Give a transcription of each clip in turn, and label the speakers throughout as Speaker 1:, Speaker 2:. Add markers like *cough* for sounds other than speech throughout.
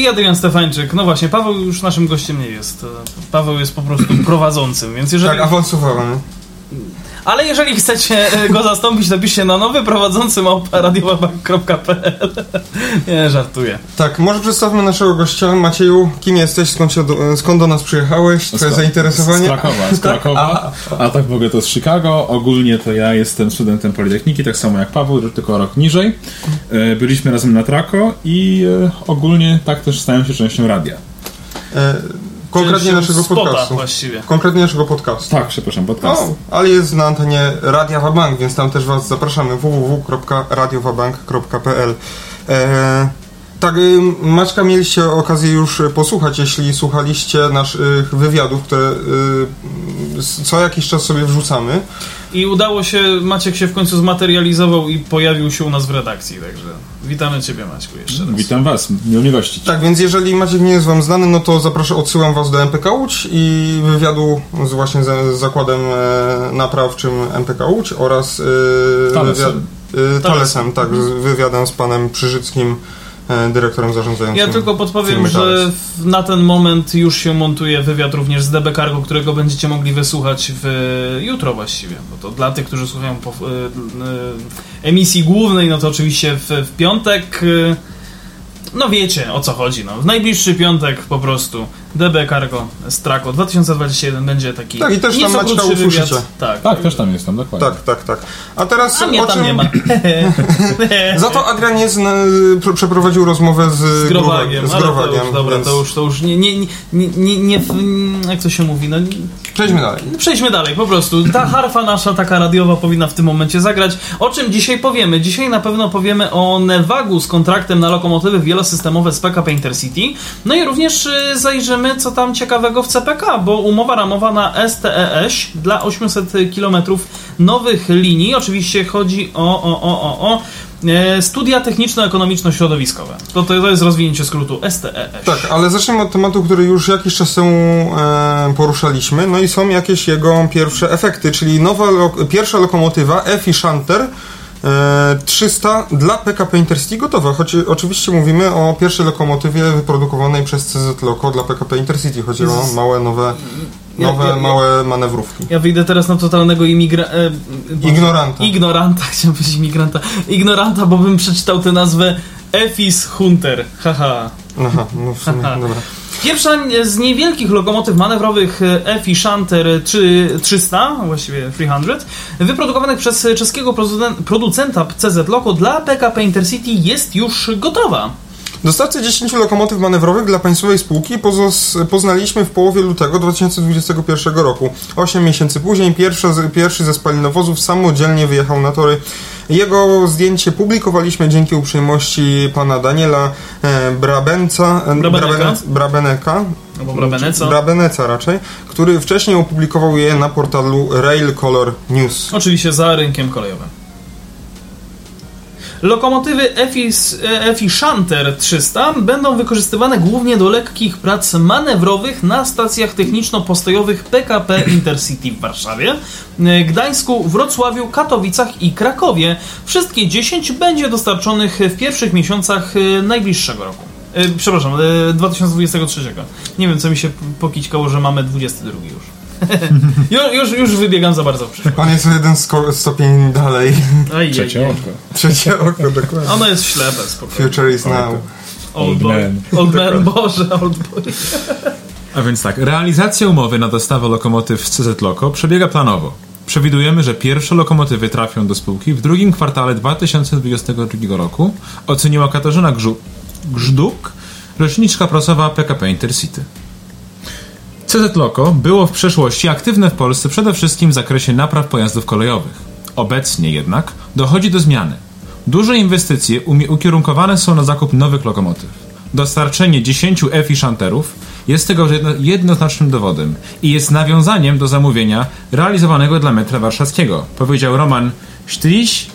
Speaker 1: I Adrian Stefańczyk. No właśnie, Paweł już naszym gościem nie jest. Paweł jest po prostu *clears throat* prowadzącym, więc jeżeli...
Speaker 2: Tak, awansowałem.
Speaker 1: Ale jeżeli chcecie e, go zastąpić, to piszcie na nowy prowadzący radiowabank.pl Nie, żartuję.
Speaker 2: Tak, może przedstawmy naszego gościa. Macieju, kim jesteś, skąd, się do, skąd do nas przyjechałeś, twoje zainteresowanie?
Speaker 3: Z Krakowa, z *laughs* Krakowa. A tak w ogóle to z Chicago. Ogólnie to ja jestem studentem Politechniki, tak samo jak Paweł, tylko o rok niżej. E, Byliśmy razem na Trako i e, ogólnie tak też stałem się częścią radia.
Speaker 2: Konkretnie naszego
Speaker 1: spota
Speaker 2: podcastu.
Speaker 1: właściwie.
Speaker 2: Konkretnie naszego podcastu.
Speaker 3: Tak, przepraszam, podcast.
Speaker 2: O, ale jest na antenie Radia Wabank, więc tam też Was zapraszamy www.radiowabank.pl e, Tak, y, Maczka mieliście okazję już y, posłuchać, jeśli słuchaliście naszych wywiadów, które y, co jakiś czas sobie wrzucamy.
Speaker 1: I udało się, Maciek się w końcu zmaterializował i pojawił się u nas w redakcji, także witamy Ciebie Maćku jeszcze raz.
Speaker 3: Witam Was, miło mnie gościć.
Speaker 2: Tak, więc jeżeli Maciek nie jest Wam znany, no to zapraszam, odsyłam Was do MPK Łódź i wywiadu z właśnie z, zakładem e, naprawczym MPK Łódź oraz e,
Speaker 3: Talesem.
Speaker 2: wywiad- e, Talesem, tak, z wywiadem z panem Przyżyckim, dyrektorem zarządzającym.
Speaker 1: Ja tylko podpowiem, że na ten moment już się montuje wywiad również z DB Cargo, którego będziecie mogli wysłuchać w, jutro właściwie. Bo to dla tych, którzy słuchają po, y, y, emisji głównej, no to oczywiście w, w piątek. no wiecie o co chodzi. No. W najbliższy piątek po prostu DB Cargo z Trako 2021 będzie taki.
Speaker 2: Tak, i też tam
Speaker 1: wywiad.
Speaker 2: usłyszycie.
Speaker 1: Tak.
Speaker 3: Tak, też tam jestem, dokładnie.
Speaker 2: Tak, tak, tak. A teraz
Speaker 1: A mnie
Speaker 2: o
Speaker 1: tam
Speaker 2: czym...
Speaker 1: nie ma. *laughs*
Speaker 2: Za to Adrian jest, na, pr- przeprowadził rozmowę z,
Speaker 1: Z Growagiem,
Speaker 2: z
Speaker 1: ale to
Speaker 2: Growagiem,
Speaker 1: już, dobra,
Speaker 2: więc
Speaker 1: to już, to już nie, nie, nie, nie, nie, jak to się mówi, no
Speaker 2: Przejdźmy dalej.
Speaker 1: Przejdźmy dalej, po prostu. Ta harfa nasza, taka radiowa, powinna w tym momencie zagrać. O czym dzisiaj powiemy? Dzisiaj na pewno powiemy o Nevagu z kontraktem na lokomotywy wielosystemowe z PKP Intercity. No i również y, zajrzymy, co tam ciekawego w CPK, bo umowa ramowa na STES dla 800 km nowych linii. Oczywiście chodzi o, o, o, o, o e, studia techniczno-ekonomiczno-środowiskowe. To, to jest rozwinięcie skrótu STES.
Speaker 2: Tak, ale zacznijmy od tematu, który już jakiś czas temu e, poruszaliśmy. No i są jakieś jego pierwsze efekty, czyli nowa lo pierwsza lokomotywa EFI Shunter e, 300 dla PKP Intercity gotowa. Choć oczywiście mówimy o pierwszej lokomotywie wyprodukowanej przez CZ Loco dla PKP Intercity. Chodzi o małe, nowe, nowe,
Speaker 1: ja- ja-
Speaker 2: małe manewrówki.
Speaker 1: Ja wyjdę teraz na totalnego imigra... E.
Speaker 2: Ignoranta.
Speaker 1: Ignoranta, *laughs* chciałem powiedzieć imigranta. Ignoranta, bo bym przeczytał tę nazwę Efis Hunter. Haha.
Speaker 2: Aha, no w sumie, dobra.
Speaker 1: Pierwsza z niewielkich lokomotyw manewrowych EFI Shunter 3, 300, właściwie 300, wyprodukowanych przez czeskiego producen- producenta CZ Loco dla PKP Intercity jest już gotowa.
Speaker 2: Dostawcę 10 lokomotyw manewrowych dla państwowej spółki poznaliśmy w połowie lutego 2021 roku. 8 miesięcy później pierwszy, pierwszy ze spalinowozów samodzielnie wyjechał na tory. Jego zdjęcie publikowaliśmy dzięki uprzejmości pana Daniela e, Brabenca, e,
Speaker 1: Brabeneka.
Speaker 2: Brabeneka,
Speaker 1: Albo Brabeneco.
Speaker 2: Brabeneca raczej, który wcześniej opublikował je na portalu Rail Color News.
Speaker 1: Oczywiście za rynkiem kolejowym. Lokomotywy EFI, Shunter 300 będą wykorzystywane głównie do lekkich prac manewrowych na stacjach techniczno-postojowych PKP Intercity w Warszawie, e, Gdańsku, Wrocławiu, Katowicach i Krakowie. Wszystkie 10 będzie dostarczonych w pierwszych miesiącach e, najbliższego roku. E, Przepraszam, e, 2023. Nie wiem, co mi się pokićkało, że mamy 22 już. *laughs* już, już, już wybiegam za bardzo w przyszłość.
Speaker 2: Pan jest o jeden stopień dalej.
Speaker 1: Aj,
Speaker 3: Trzecie oko.
Speaker 2: Trzecie oko, dokładnie.
Speaker 1: Ono jest ślepe, spokojnie.
Speaker 2: Future is now.
Speaker 1: Old boy.
Speaker 3: man.
Speaker 1: Old man, Boże, old boy.
Speaker 3: A więc tak, realizacja umowy na dostawę lokomotyw z CZ Loco przebiega planowo. Przewidujemy, że pierwsze lokomotywy trafią do spółki w drugim kwartale 2022 roku, oceniła Katarzyna Grzu- Grzduk, rzeczniczka prasowa PKP Intercity. CZ Loco było w przeszłości aktywne w Polsce przede wszystkim w zakresie napraw pojazdów kolejowych. Obecnie jednak dochodzi do zmiany. Duże inwestycje ukierunkowane są na zakup nowych lokomotyw. Dostarczenie 10 EFI szanterów jest tego jedno, jednoznacznym dowodem i jest nawiązaniem do zamówienia realizowanego dla metra warszawskiego, powiedział Roman Sztyś,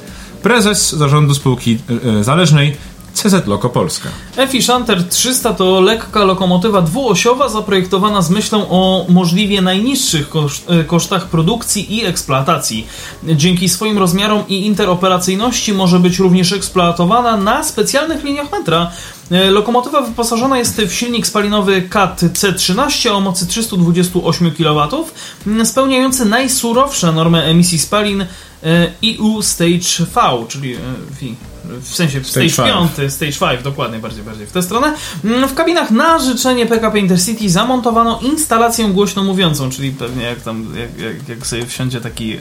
Speaker 3: prezes zarządu spółki e, e, zależnej CZ Loko Polska.
Speaker 1: Efi Shunter 300 to lekka lokomotywa dwuosiowa zaprojektowana z myślą o możliwie najniższych e, kosztach produkcji i eksploatacji. Dzięki swoim rozmiarom i interoperacyjności może być również eksploatowana na specjalnych liniach metra. E, Lokomotywa wyposażona jest w silnik spalinowy CAT C13 o mocy 328 kW, spełniający najsurowsze normy emisji spalin EU Stage V, czyli e, V, w sensie
Speaker 3: Stage
Speaker 1: Stage
Speaker 3: five.
Speaker 1: 5, Stage 5, dokładnie, bardziej, bardziej w tę stronę. Mm, W kabinach na życzenie PKP Intercity zamontowano instalację głośno mówiącą, czyli pewnie jak tam, jak, jak, jak sobie wsiądzie taki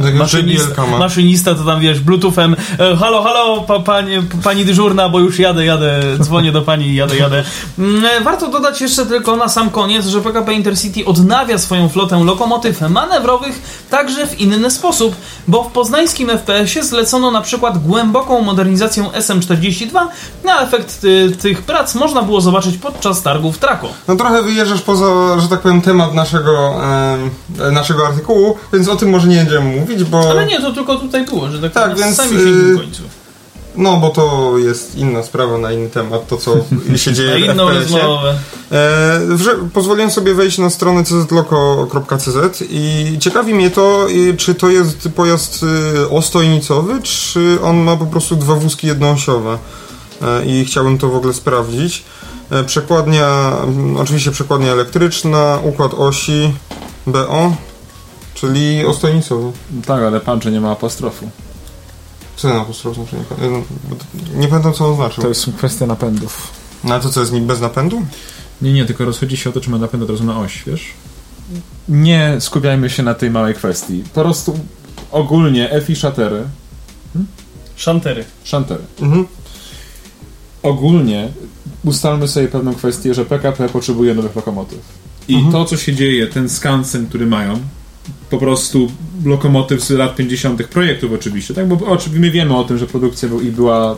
Speaker 1: e, maszynista, maszynista, to tam wiesz, bluetoothem e, halo, halo, pa, panie, pani dyżurna, bo już jadę, jadę, dzwonię do pani, jadę, jadę. Mm, e, Warto dodać jeszcze tylko na sam koniec, że PKP Intercity odnawia swoją flotę lokomotyw manewrowych także w inny sposób, bo w poznańskim FPS-ie zlecono na przykład głęboką modernizację SM42, a efekt y, tych prac można było zobaczyć podczas targów Trako.
Speaker 2: No trochę wyjeżdżasz poza, że tak powiem, temat naszego, e, naszego artykułu, więc o tym może nie będziemy mówić, bo...
Speaker 1: Ale nie, to tylko tutaj było, że tak,
Speaker 2: Tak,
Speaker 1: powiem,
Speaker 2: więc,
Speaker 1: sami się
Speaker 2: y,
Speaker 1: w końcu.
Speaker 2: No, bo to jest inna sprawa na inny temat, to co *laughs* się dzieje
Speaker 1: Na
Speaker 2: w
Speaker 1: inną rozmowę.
Speaker 2: E, pozwoliłem sobie wejść na stronę czloko.cz i ciekawi mnie to, czy to jest pojazd y, ostojnicowy, czy on ma po prostu dwa wózki jednoosiowe. E, I chciałbym to w ogóle sprawdzić. E, przekładnia, mm, oczywiście przekładnia elektryczna, układ osi BO, czyli ostojnicowy.
Speaker 3: Tak, ale pan, że nie ma apostrofu.
Speaker 2: Co na apostrof znaczy? Nie, no, pamiętam co on znaczył.
Speaker 3: To jest kwestia napędów.
Speaker 2: Na to co jest nim bez napędu?
Speaker 3: Nie, nie, tylko rozchodzi się o to, czy ma napęd od razu na oś, wiesz? Nie skupiajmy się na tej małej kwestii. Po prostu ogólnie FI szatery,
Speaker 1: Szantery.
Speaker 3: szantery.
Speaker 2: Mhm.
Speaker 3: Ogólnie ustalmy sobie pewną kwestię, że PKP potrzebuje nowych lokomotyw. I to, co się dzieje, ten skansen, który mają, po prostu lokomotyw z lat 50. projektów oczywiście, tak? Bo oczywiście my wiemy o tym, że produkcja był, ich była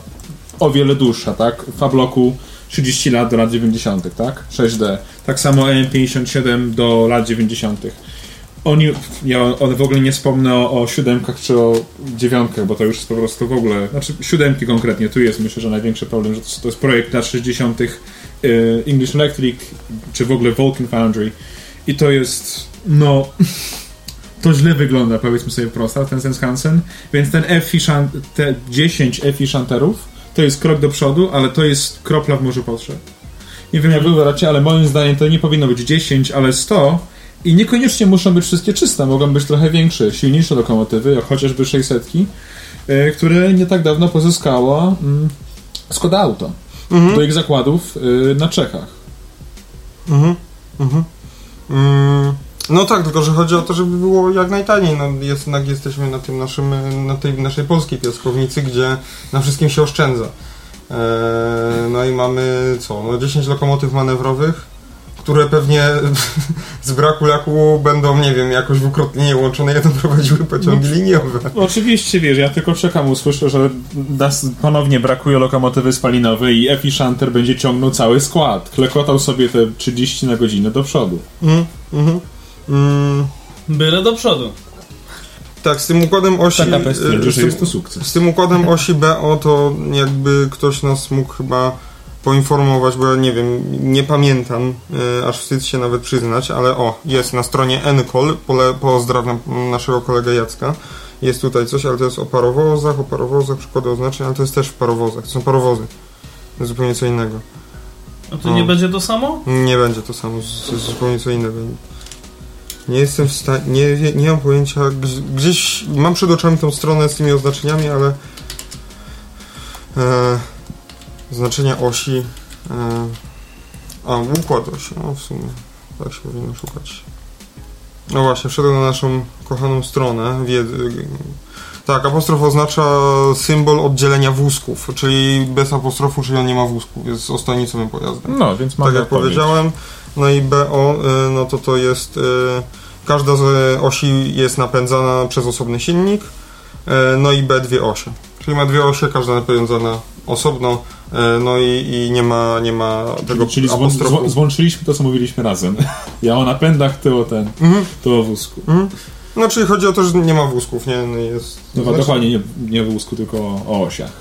Speaker 3: o wiele dłuższa, tak? Fabloku 30 lat do lat 90., tak? 6D. Tak samo EM57 do lat 90. Oni, ja one w ogóle nie wspomnę o, o siódemkach czy o dziewiątkach, bo to już jest po prostu w ogóle, znaczy siódemki konkretnie, tu jest myślę, że największy problem, że to, to jest projekt lat 60. y, English Electric, czy w ogóle Vulcan Foundry i to jest, no, *laughs* to źle wygląda, powiedzmy sobie prosto, ten Senskansen, więc ten FI szan- te 10 FI Shunterów to jest krok do przodu, ale to jest kropla w morzu potrzeb. Nie wiem jak wy uważacie, ale moim zdaniem to nie powinno być 10, ale 100 i niekoniecznie muszą być wszystkie czyste, mogą być trochę większe, silniejsze lokomotywy, jak chociażby 600, e, które nie tak dawno pozyskała mm, Skoda Auto do ich zakładów y, na Czechach.
Speaker 2: Mhm. Mhm. Mm, no tak, tylko że chodzi o to, żeby było jak najtaniej. No, jest, jednak jesteśmy na tym naszym, na tej naszej polskiej piaskownicy, gdzie na wszystkim się oszczędza. Eee, no i mamy co? No 10 lokomotyw manewrowych, które pewnie *laughs* z braku laku będą, nie wiem, jakoś dwukrotnie łączone, jedno prowadziły pociągi liniowe.
Speaker 3: Oczywiście, wiesz, ja tylko czekam, usłyszę, że nas ponownie brakuje lokomotywy spalinowej i Efi Shunter będzie ciągnął cały skład. Klekotał sobie te 30 na godzinę do przodu.
Speaker 2: Mhm. Mm,
Speaker 1: Byle do przodu.
Speaker 2: tak, z tym układem osi...
Speaker 3: PKP
Speaker 2: e,
Speaker 3: stwierdzi,
Speaker 2: z tym-
Speaker 3: jest to sukces.
Speaker 2: Z tym układem osi BO to jakby ktoś nas mógł chyba poinformować, bo ja nie wiem, nie pamiętam, e, aż wstyd się nawet przyznać, ale o, jest na stronie NCOL, pole, pozdrawiam naszego kolegę Jacka, jest tutaj coś, ale to jest o parowozach, o parowozach, przykłady oznaczeń, ale to jest też w parowozach, to są parowozy, zupełnie co innego.
Speaker 1: A to
Speaker 2: O.
Speaker 1: nie będzie to samo?
Speaker 2: Nie będzie to samo, to jest zupełnie co innego. Nie jestem w stanie, nie, nie mam pojęcia, gdzieś, mam przed oczami tą stronę z tymi oznaczeniami, ale e, znaczenia osi e, a, układ osi, no w sumie tak się powinno szukać. No właśnie, wszedłem na naszą kochaną stronę wiedzy. Tak, apostrof oznacza symbol oddzielenia wózków, czyli bez apostrofu, czyli on nie ma wózków, jest ostojnicowym pojazdem
Speaker 3: No, więc mam
Speaker 2: tak jak powiedziałem. No i BO, y, no to to jest. y, Każda z osi jest napędzana przez osobny silnik. y, No i B dwie osie. Czyli ma dwie osie, każda napędzana osobno, No i, i nie ma, nie ma tego
Speaker 3: Czyli złą, złączyliśmy to, co mówiliśmy razem. *laughs* Ja o napędach, ty o ten,
Speaker 2: Mhm.
Speaker 3: ty o wózku.
Speaker 2: Mhm. No czyli chodzi o to, że nie ma wózków, nie? No jest,
Speaker 3: No
Speaker 2: znaczy-
Speaker 3: dokładnie, nie, nie wózku, tylko o osiach.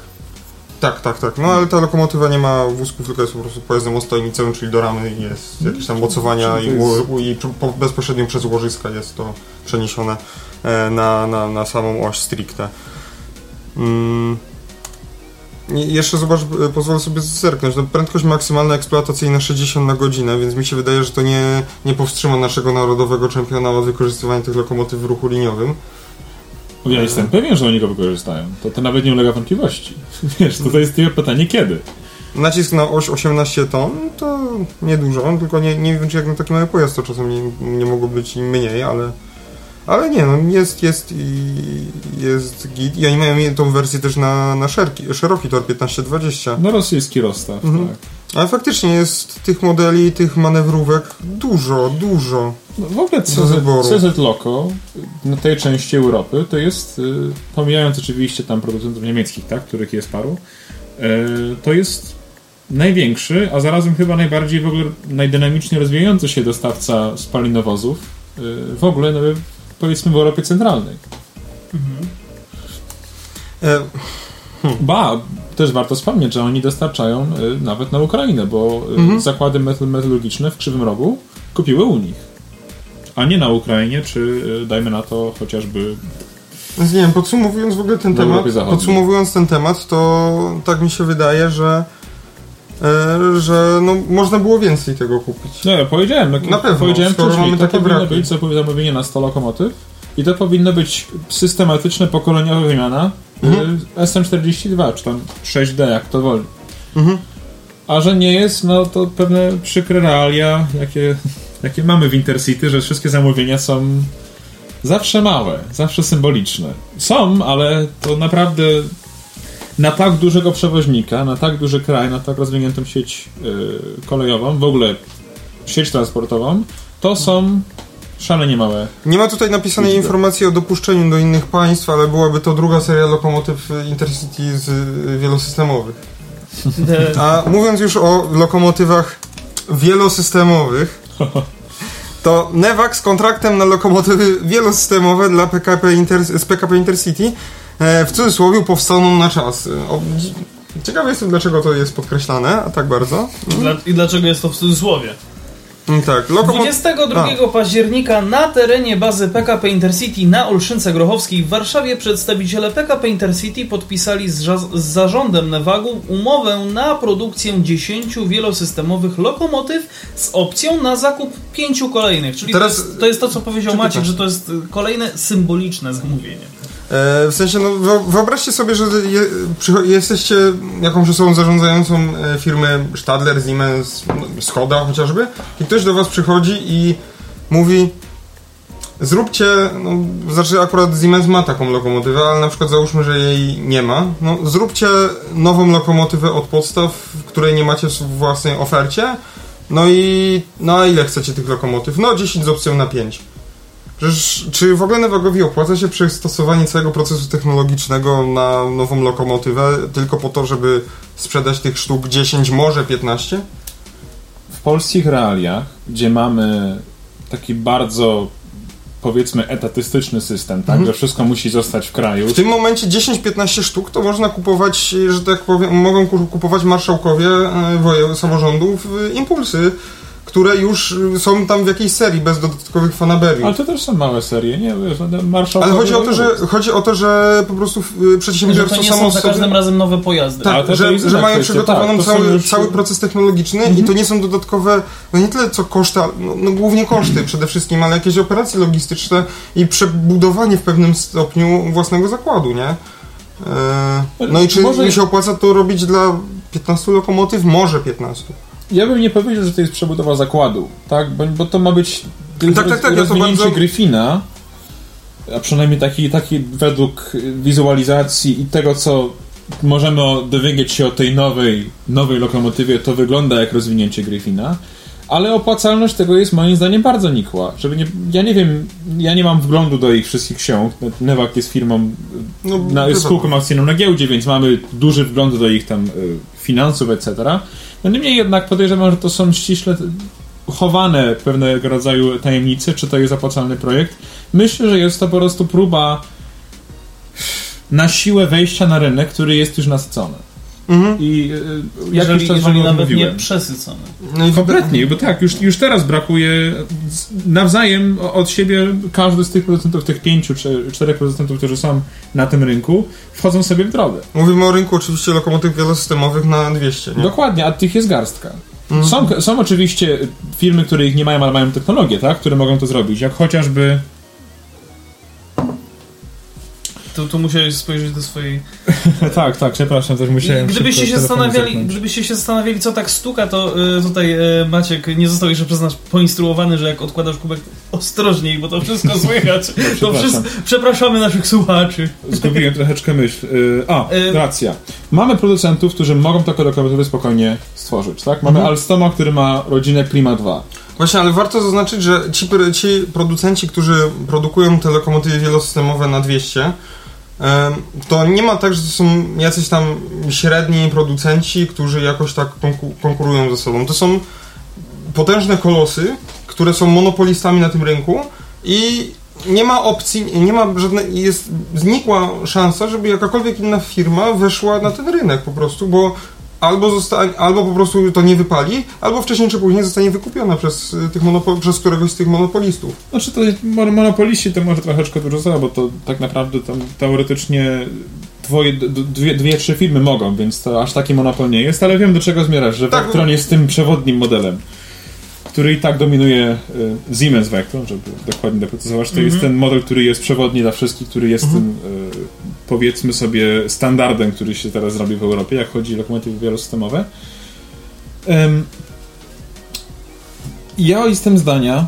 Speaker 2: Tak, tak, tak. No ale ta lokomotywa nie ma wózków, tylko jest po prostu pojazdem ostojnicowym, czyli do ramy jest jakieś tam mocowania i, i po, bezpośrednio przez łożyska jest to przeniesione e, na, na, na samą oś stricte. Mm. I jeszcze zobacz, e, pozwolę sobie zerknąć. No, prędkość maksymalna eksploatacyjna 60 na godzinę, więc mi się wydaje, że to nie, nie powstrzyma naszego narodowego czempiona od wykorzystywania tych lokomotyw w ruchu liniowym.
Speaker 3: Ja jestem pewien, że oni go wykorzystają. To, to nawet nie ulega wątpliwości. *laughs* Wiesz, to, to jest tylko pytanie kiedy.
Speaker 2: Nacisk na oś 18 ton to niedużo, tylko nie, nie wiem, czy jak na taki mały pojazd to czasem nie, nie mogło być mniej, ale. Ale nie, no jest, jest i jest git. I oni mają tą wersję też na, na szerki, szeroki tor 1520.
Speaker 3: No rosyjski rozstaw,
Speaker 2: Mhm.
Speaker 3: tak.
Speaker 2: Ale faktycznie jest tych modeli, tych manewrówek dużo, dużo.
Speaker 3: No, w ogóle. CZ, Loco na tej części Europy to jest, y, pomijając oczywiście tam producentów niemieckich, tak, których jest paru, y, to jest największy, a zarazem chyba najbardziej w ogóle najdynamicznie rozwijający się dostawca spalinowozów y, w ogóle no, powiedzmy w Europie Centralnej.
Speaker 2: E,
Speaker 3: Ba, też warto wspomnieć, że oni dostarczają y, nawet na Ukrainę, bo y,
Speaker 2: Mhm.
Speaker 3: zakłady metal metalurgiczne w Krzywym Rogu kupiły u nich. A nie na Ukrainie, czy y, dajmy na to chociażby
Speaker 2: Więc nie wiem, podsumowując w ogóle ten
Speaker 3: W
Speaker 2: temat, podsumowując ten temat, to tak mi się wydaje, że e, że no, można było więcej tego kupić.
Speaker 3: No ja powiedziałem, no,
Speaker 2: Na pewno,
Speaker 3: powiedziałem wcześniej,
Speaker 2: mamy
Speaker 3: to
Speaker 2: takie
Speaker 3: powinno
Speaker 2: braki.
Speaker 3: być za- zamówienie na 100 lokomotyw i to powinno być systematyczne, pokoleniowa wymiana
Speaker 2: Mhm.
Speaker 3: y, SM42, czy tam 6D, jak to woli.
Speaker 2: Mhm.
Speaker 3: A że nie jest, no to pewne przykre realia, jakie, jakie mamy w Intercity, że wszystkie zamówienia są zawsze małe, zawsze symboliczne. Są, ale to naprawdę na tak dużego przewoźnika, na tak duży kraj, na tak rozwiniętą sieć y, kolejową, w ogóle sieć transportową, to są szalenie małe.
Speaker 2: Nie ma tutaj napisanej
Speaker 3: Liczby.
Speaker 2: informacji o dopuszczeniu do innych państw, ale byłaby to druga seria lokomotyw Intercity z e, wielosystemowych. *laughs* A mówiąc już o lokomotywach wielosystemowych, to Nevak z kontraktem na lokomotywy wielosystemowe dla PKP Inter, z PKP Intercity e, w cudzysłowie powstaną na czas. O, Ciekawy jestem, dlaczego to jest podkreślane, a tak bardzo.
Speaker 1: I dlaczego jest to w cudzysłowie?
Speaker 2: Mm, Tak, lokomot...
Speaker 1: 22 października na terenie bazy PKP Intercity na Olszynce Grochowskiej w Warszawie przedstawiciele PKP Intercity podpisali z, ża- z zarządem Nevagu umowę na produkcję 10 wielosystemowych lokomotyw z opcją na zakup pięciu kolejnych. Czyli
Speaker 2: Teraz-
Speaker 1: to, jest, to jest to, co powiedział Maciek, że to jest y, kolejne symboliczne zamówienie.
Speaker 2: E, w sensie, no, wyo- wyobraźcie sobie, że je, jesteście jakąś osobą zarządzającą e, firmy Stadler, Siemens, no, Skoda chociażby i ktoś do was przychodzi i mówi zróbcie, no, znaczy akurat Siemens ma taką lokomotywę, ale na przykład załóżmy, że jej nie ma, no zróbcie nową lokomotywę od podstaw, której nie macie w własnej ofercie, no i no a ile chcecie tych lokomotyw? No 10 z opcją na 5. Przecież, czy w ogóle Nevagowi opłaca się przystosowanie całego procesu technologicznego na nową lokomotywę tylko po to, żeby sprzedać tych sztuk 10, może 15?
Speaker 3: W polskich realiach, gdzie mamy taki bardzo powiedzmy etatystyczny system, tak, że wszystko musi zostać w kraju.
Speaker 2: W tym momencie 10-15 sztuk to można kupować, że tak powiem, mogą ku- kupować marszałkowie e, samorządów e, impulsy, które już e, są tam w jakiejś serii bez dodatkowych fanaberiów.
Speaker 3: Ale to też są małe serie, nie? No, marszał.
Speaker 2: Ale chodzi o to, że chodzi o to, że po prostu
Speaker 1: Że
Speaker 2: przedsiębiorstwo
Speaker 1: to nie
Speaker 2: samo
Speaker 1: są za
Speaker 2: sobie-
Speaker 1: każdym razem nowe pojazdy.
Speaker 2: Tak, że, że mają przygotowaną
Speaker 3: tak,
Speaker 2: cały,
Speaker 3: już-
Speaker 2: cały proces technologiczny i to nie są dodatkowe, no nie tyle co koszty, ale no, no głównie koszty przede wszystkim, ale jakieś operacje logistyczne i przebudowanie w pewnym stopniu własnego zakładu, nie? E, no i czy
Speaker 3: Może-
Speaker 2: mi się opłaca to robić dla 15 lokomotyw? Może 15.
Speaker 3: Ja bym nie powiedział, że to jest przebudowa zakładu, tak? Bo, bo to ma być
Speaker 2: Tak, tak, tak, ja to bardzo-
Speaker 3: Gryfina, a przynajmniej taki, taki według wizualizacji i tego, co możemy dowiedzieć się o tej nowej, nowej lokomotywie, to wygląda jak rozwinięcie Gryfina. Ale opłacalność tego jest moim zdaniem bardzo nikła. Żeby nie, ja nie wiem, ja nie mam wglądu do ich wszystkich ksiąg. Newak jest firmą,
Speaker 2: No,
Speaker 3: na, spółką akcyjną na giełdzie, więc mamy duży wgląd do ich tam y, finansów, etc. No niemniej jednak podejrzewam, że to są ściśle chowane pewnego rodzaju tajemnice, czy to jest opłacalny projekt. Myślę, że jest to po prostu próba na siłę wejścia na rynek, który jest już nasycony.
Speaker 2: Mhm.
Speaker 3: I y, jakiś
Speaker 1: Jeżeli, jeżeli nawet
Speaker 3: mówiłem.
Speaker 1: nie przesycony.
Speaker 2: No i
Speaker 3: Kompletnie, bo tak, już, już teraz brakuje z- nawzajem od siebie każdy z tych producentów, tych pięciu czy czterech producentów, którzy są na tym rynku, wchodzą sobie w drogę.
Speaker 2: Mówimy o rynku oczywiście lokomotyw wielosystemowych na 200, nie?
Speaker 3: Dokładnie, a tych jest garstka. Są, są oczywiście firmy, które ich nie mają, ale mają technologię, tak, które mogą to zrobić, jak chociażby
Speaker 1: Tu, tu musiałeś spojrzeć do swojej... *laughs*
Speaker 3: tak, tak, przepraszam, też musiałem
Speaker 1: Gdybyście się, zastanawiali, gdybyście się zastanawiali, co tak stuka, to y, tutaj y, Maciek nie został jeszcze przez nas poinstruowany, że jak odkładasz kubek ostrożniej, bo to wszystko *laughs* słychać. to wszyscy, przepraszamy naszych słuchaczy.
Speaker 3: Zgubiłem troszeczkę myśl. Y, A,
Speaker 1: Y,
Speaker 3: racja. Mamy producentów, którzy mogą takie lokomotywy spokojnie stworzyć, tak? Mamy Alstoma, który ma rodzinę Prima 2.
Speaker 2: Właśnie, ale warto zaznaczyć, że ci, ci producenci, którzy produkują te lokomotywy wielosystemowe na 200, em, to nie ma tak, że to są jacyś tam średni producenci, którzy jakoś tak konku- konkurują ze sobą. To są potężne kolosy, które są monopolistami na tym rynku i nie ma opcji, nie ma żadnej, jest znikła szansa, żeby jakakolwiek inna firma weszła na ten rynek po prostu, bo albo, zostanie, albo po prostu to nie wypali, albo wcześniej czy później zostanie wykupiona przez, y, tych monopo- przez któregoś z tych monopolistów.
Speaker 3: Znaczy to mon- monopoliści to może troszeczkę dużo za, bo to tak naprawdę tam teoretycznie dwoje, dwie, dwie, trzy firmy mogą, więc to aż taki monopol nie jest, ale wiem do czego zmierzasz, że
Speaker 2: Tak.
Speaker 3: Vectron jest tym przewodnim modelem, który i tak dominuje y, Siemens Vectron, żeby dokładnie doprecyzować. To jest ten model, który jest przewodni dla wszystkich, który jest tym y, powiedzmy sobie standardem, który się teraz robi w Europie, jak chodzi o lokomotywy wielosystemowe. Em, ja jestem zdania,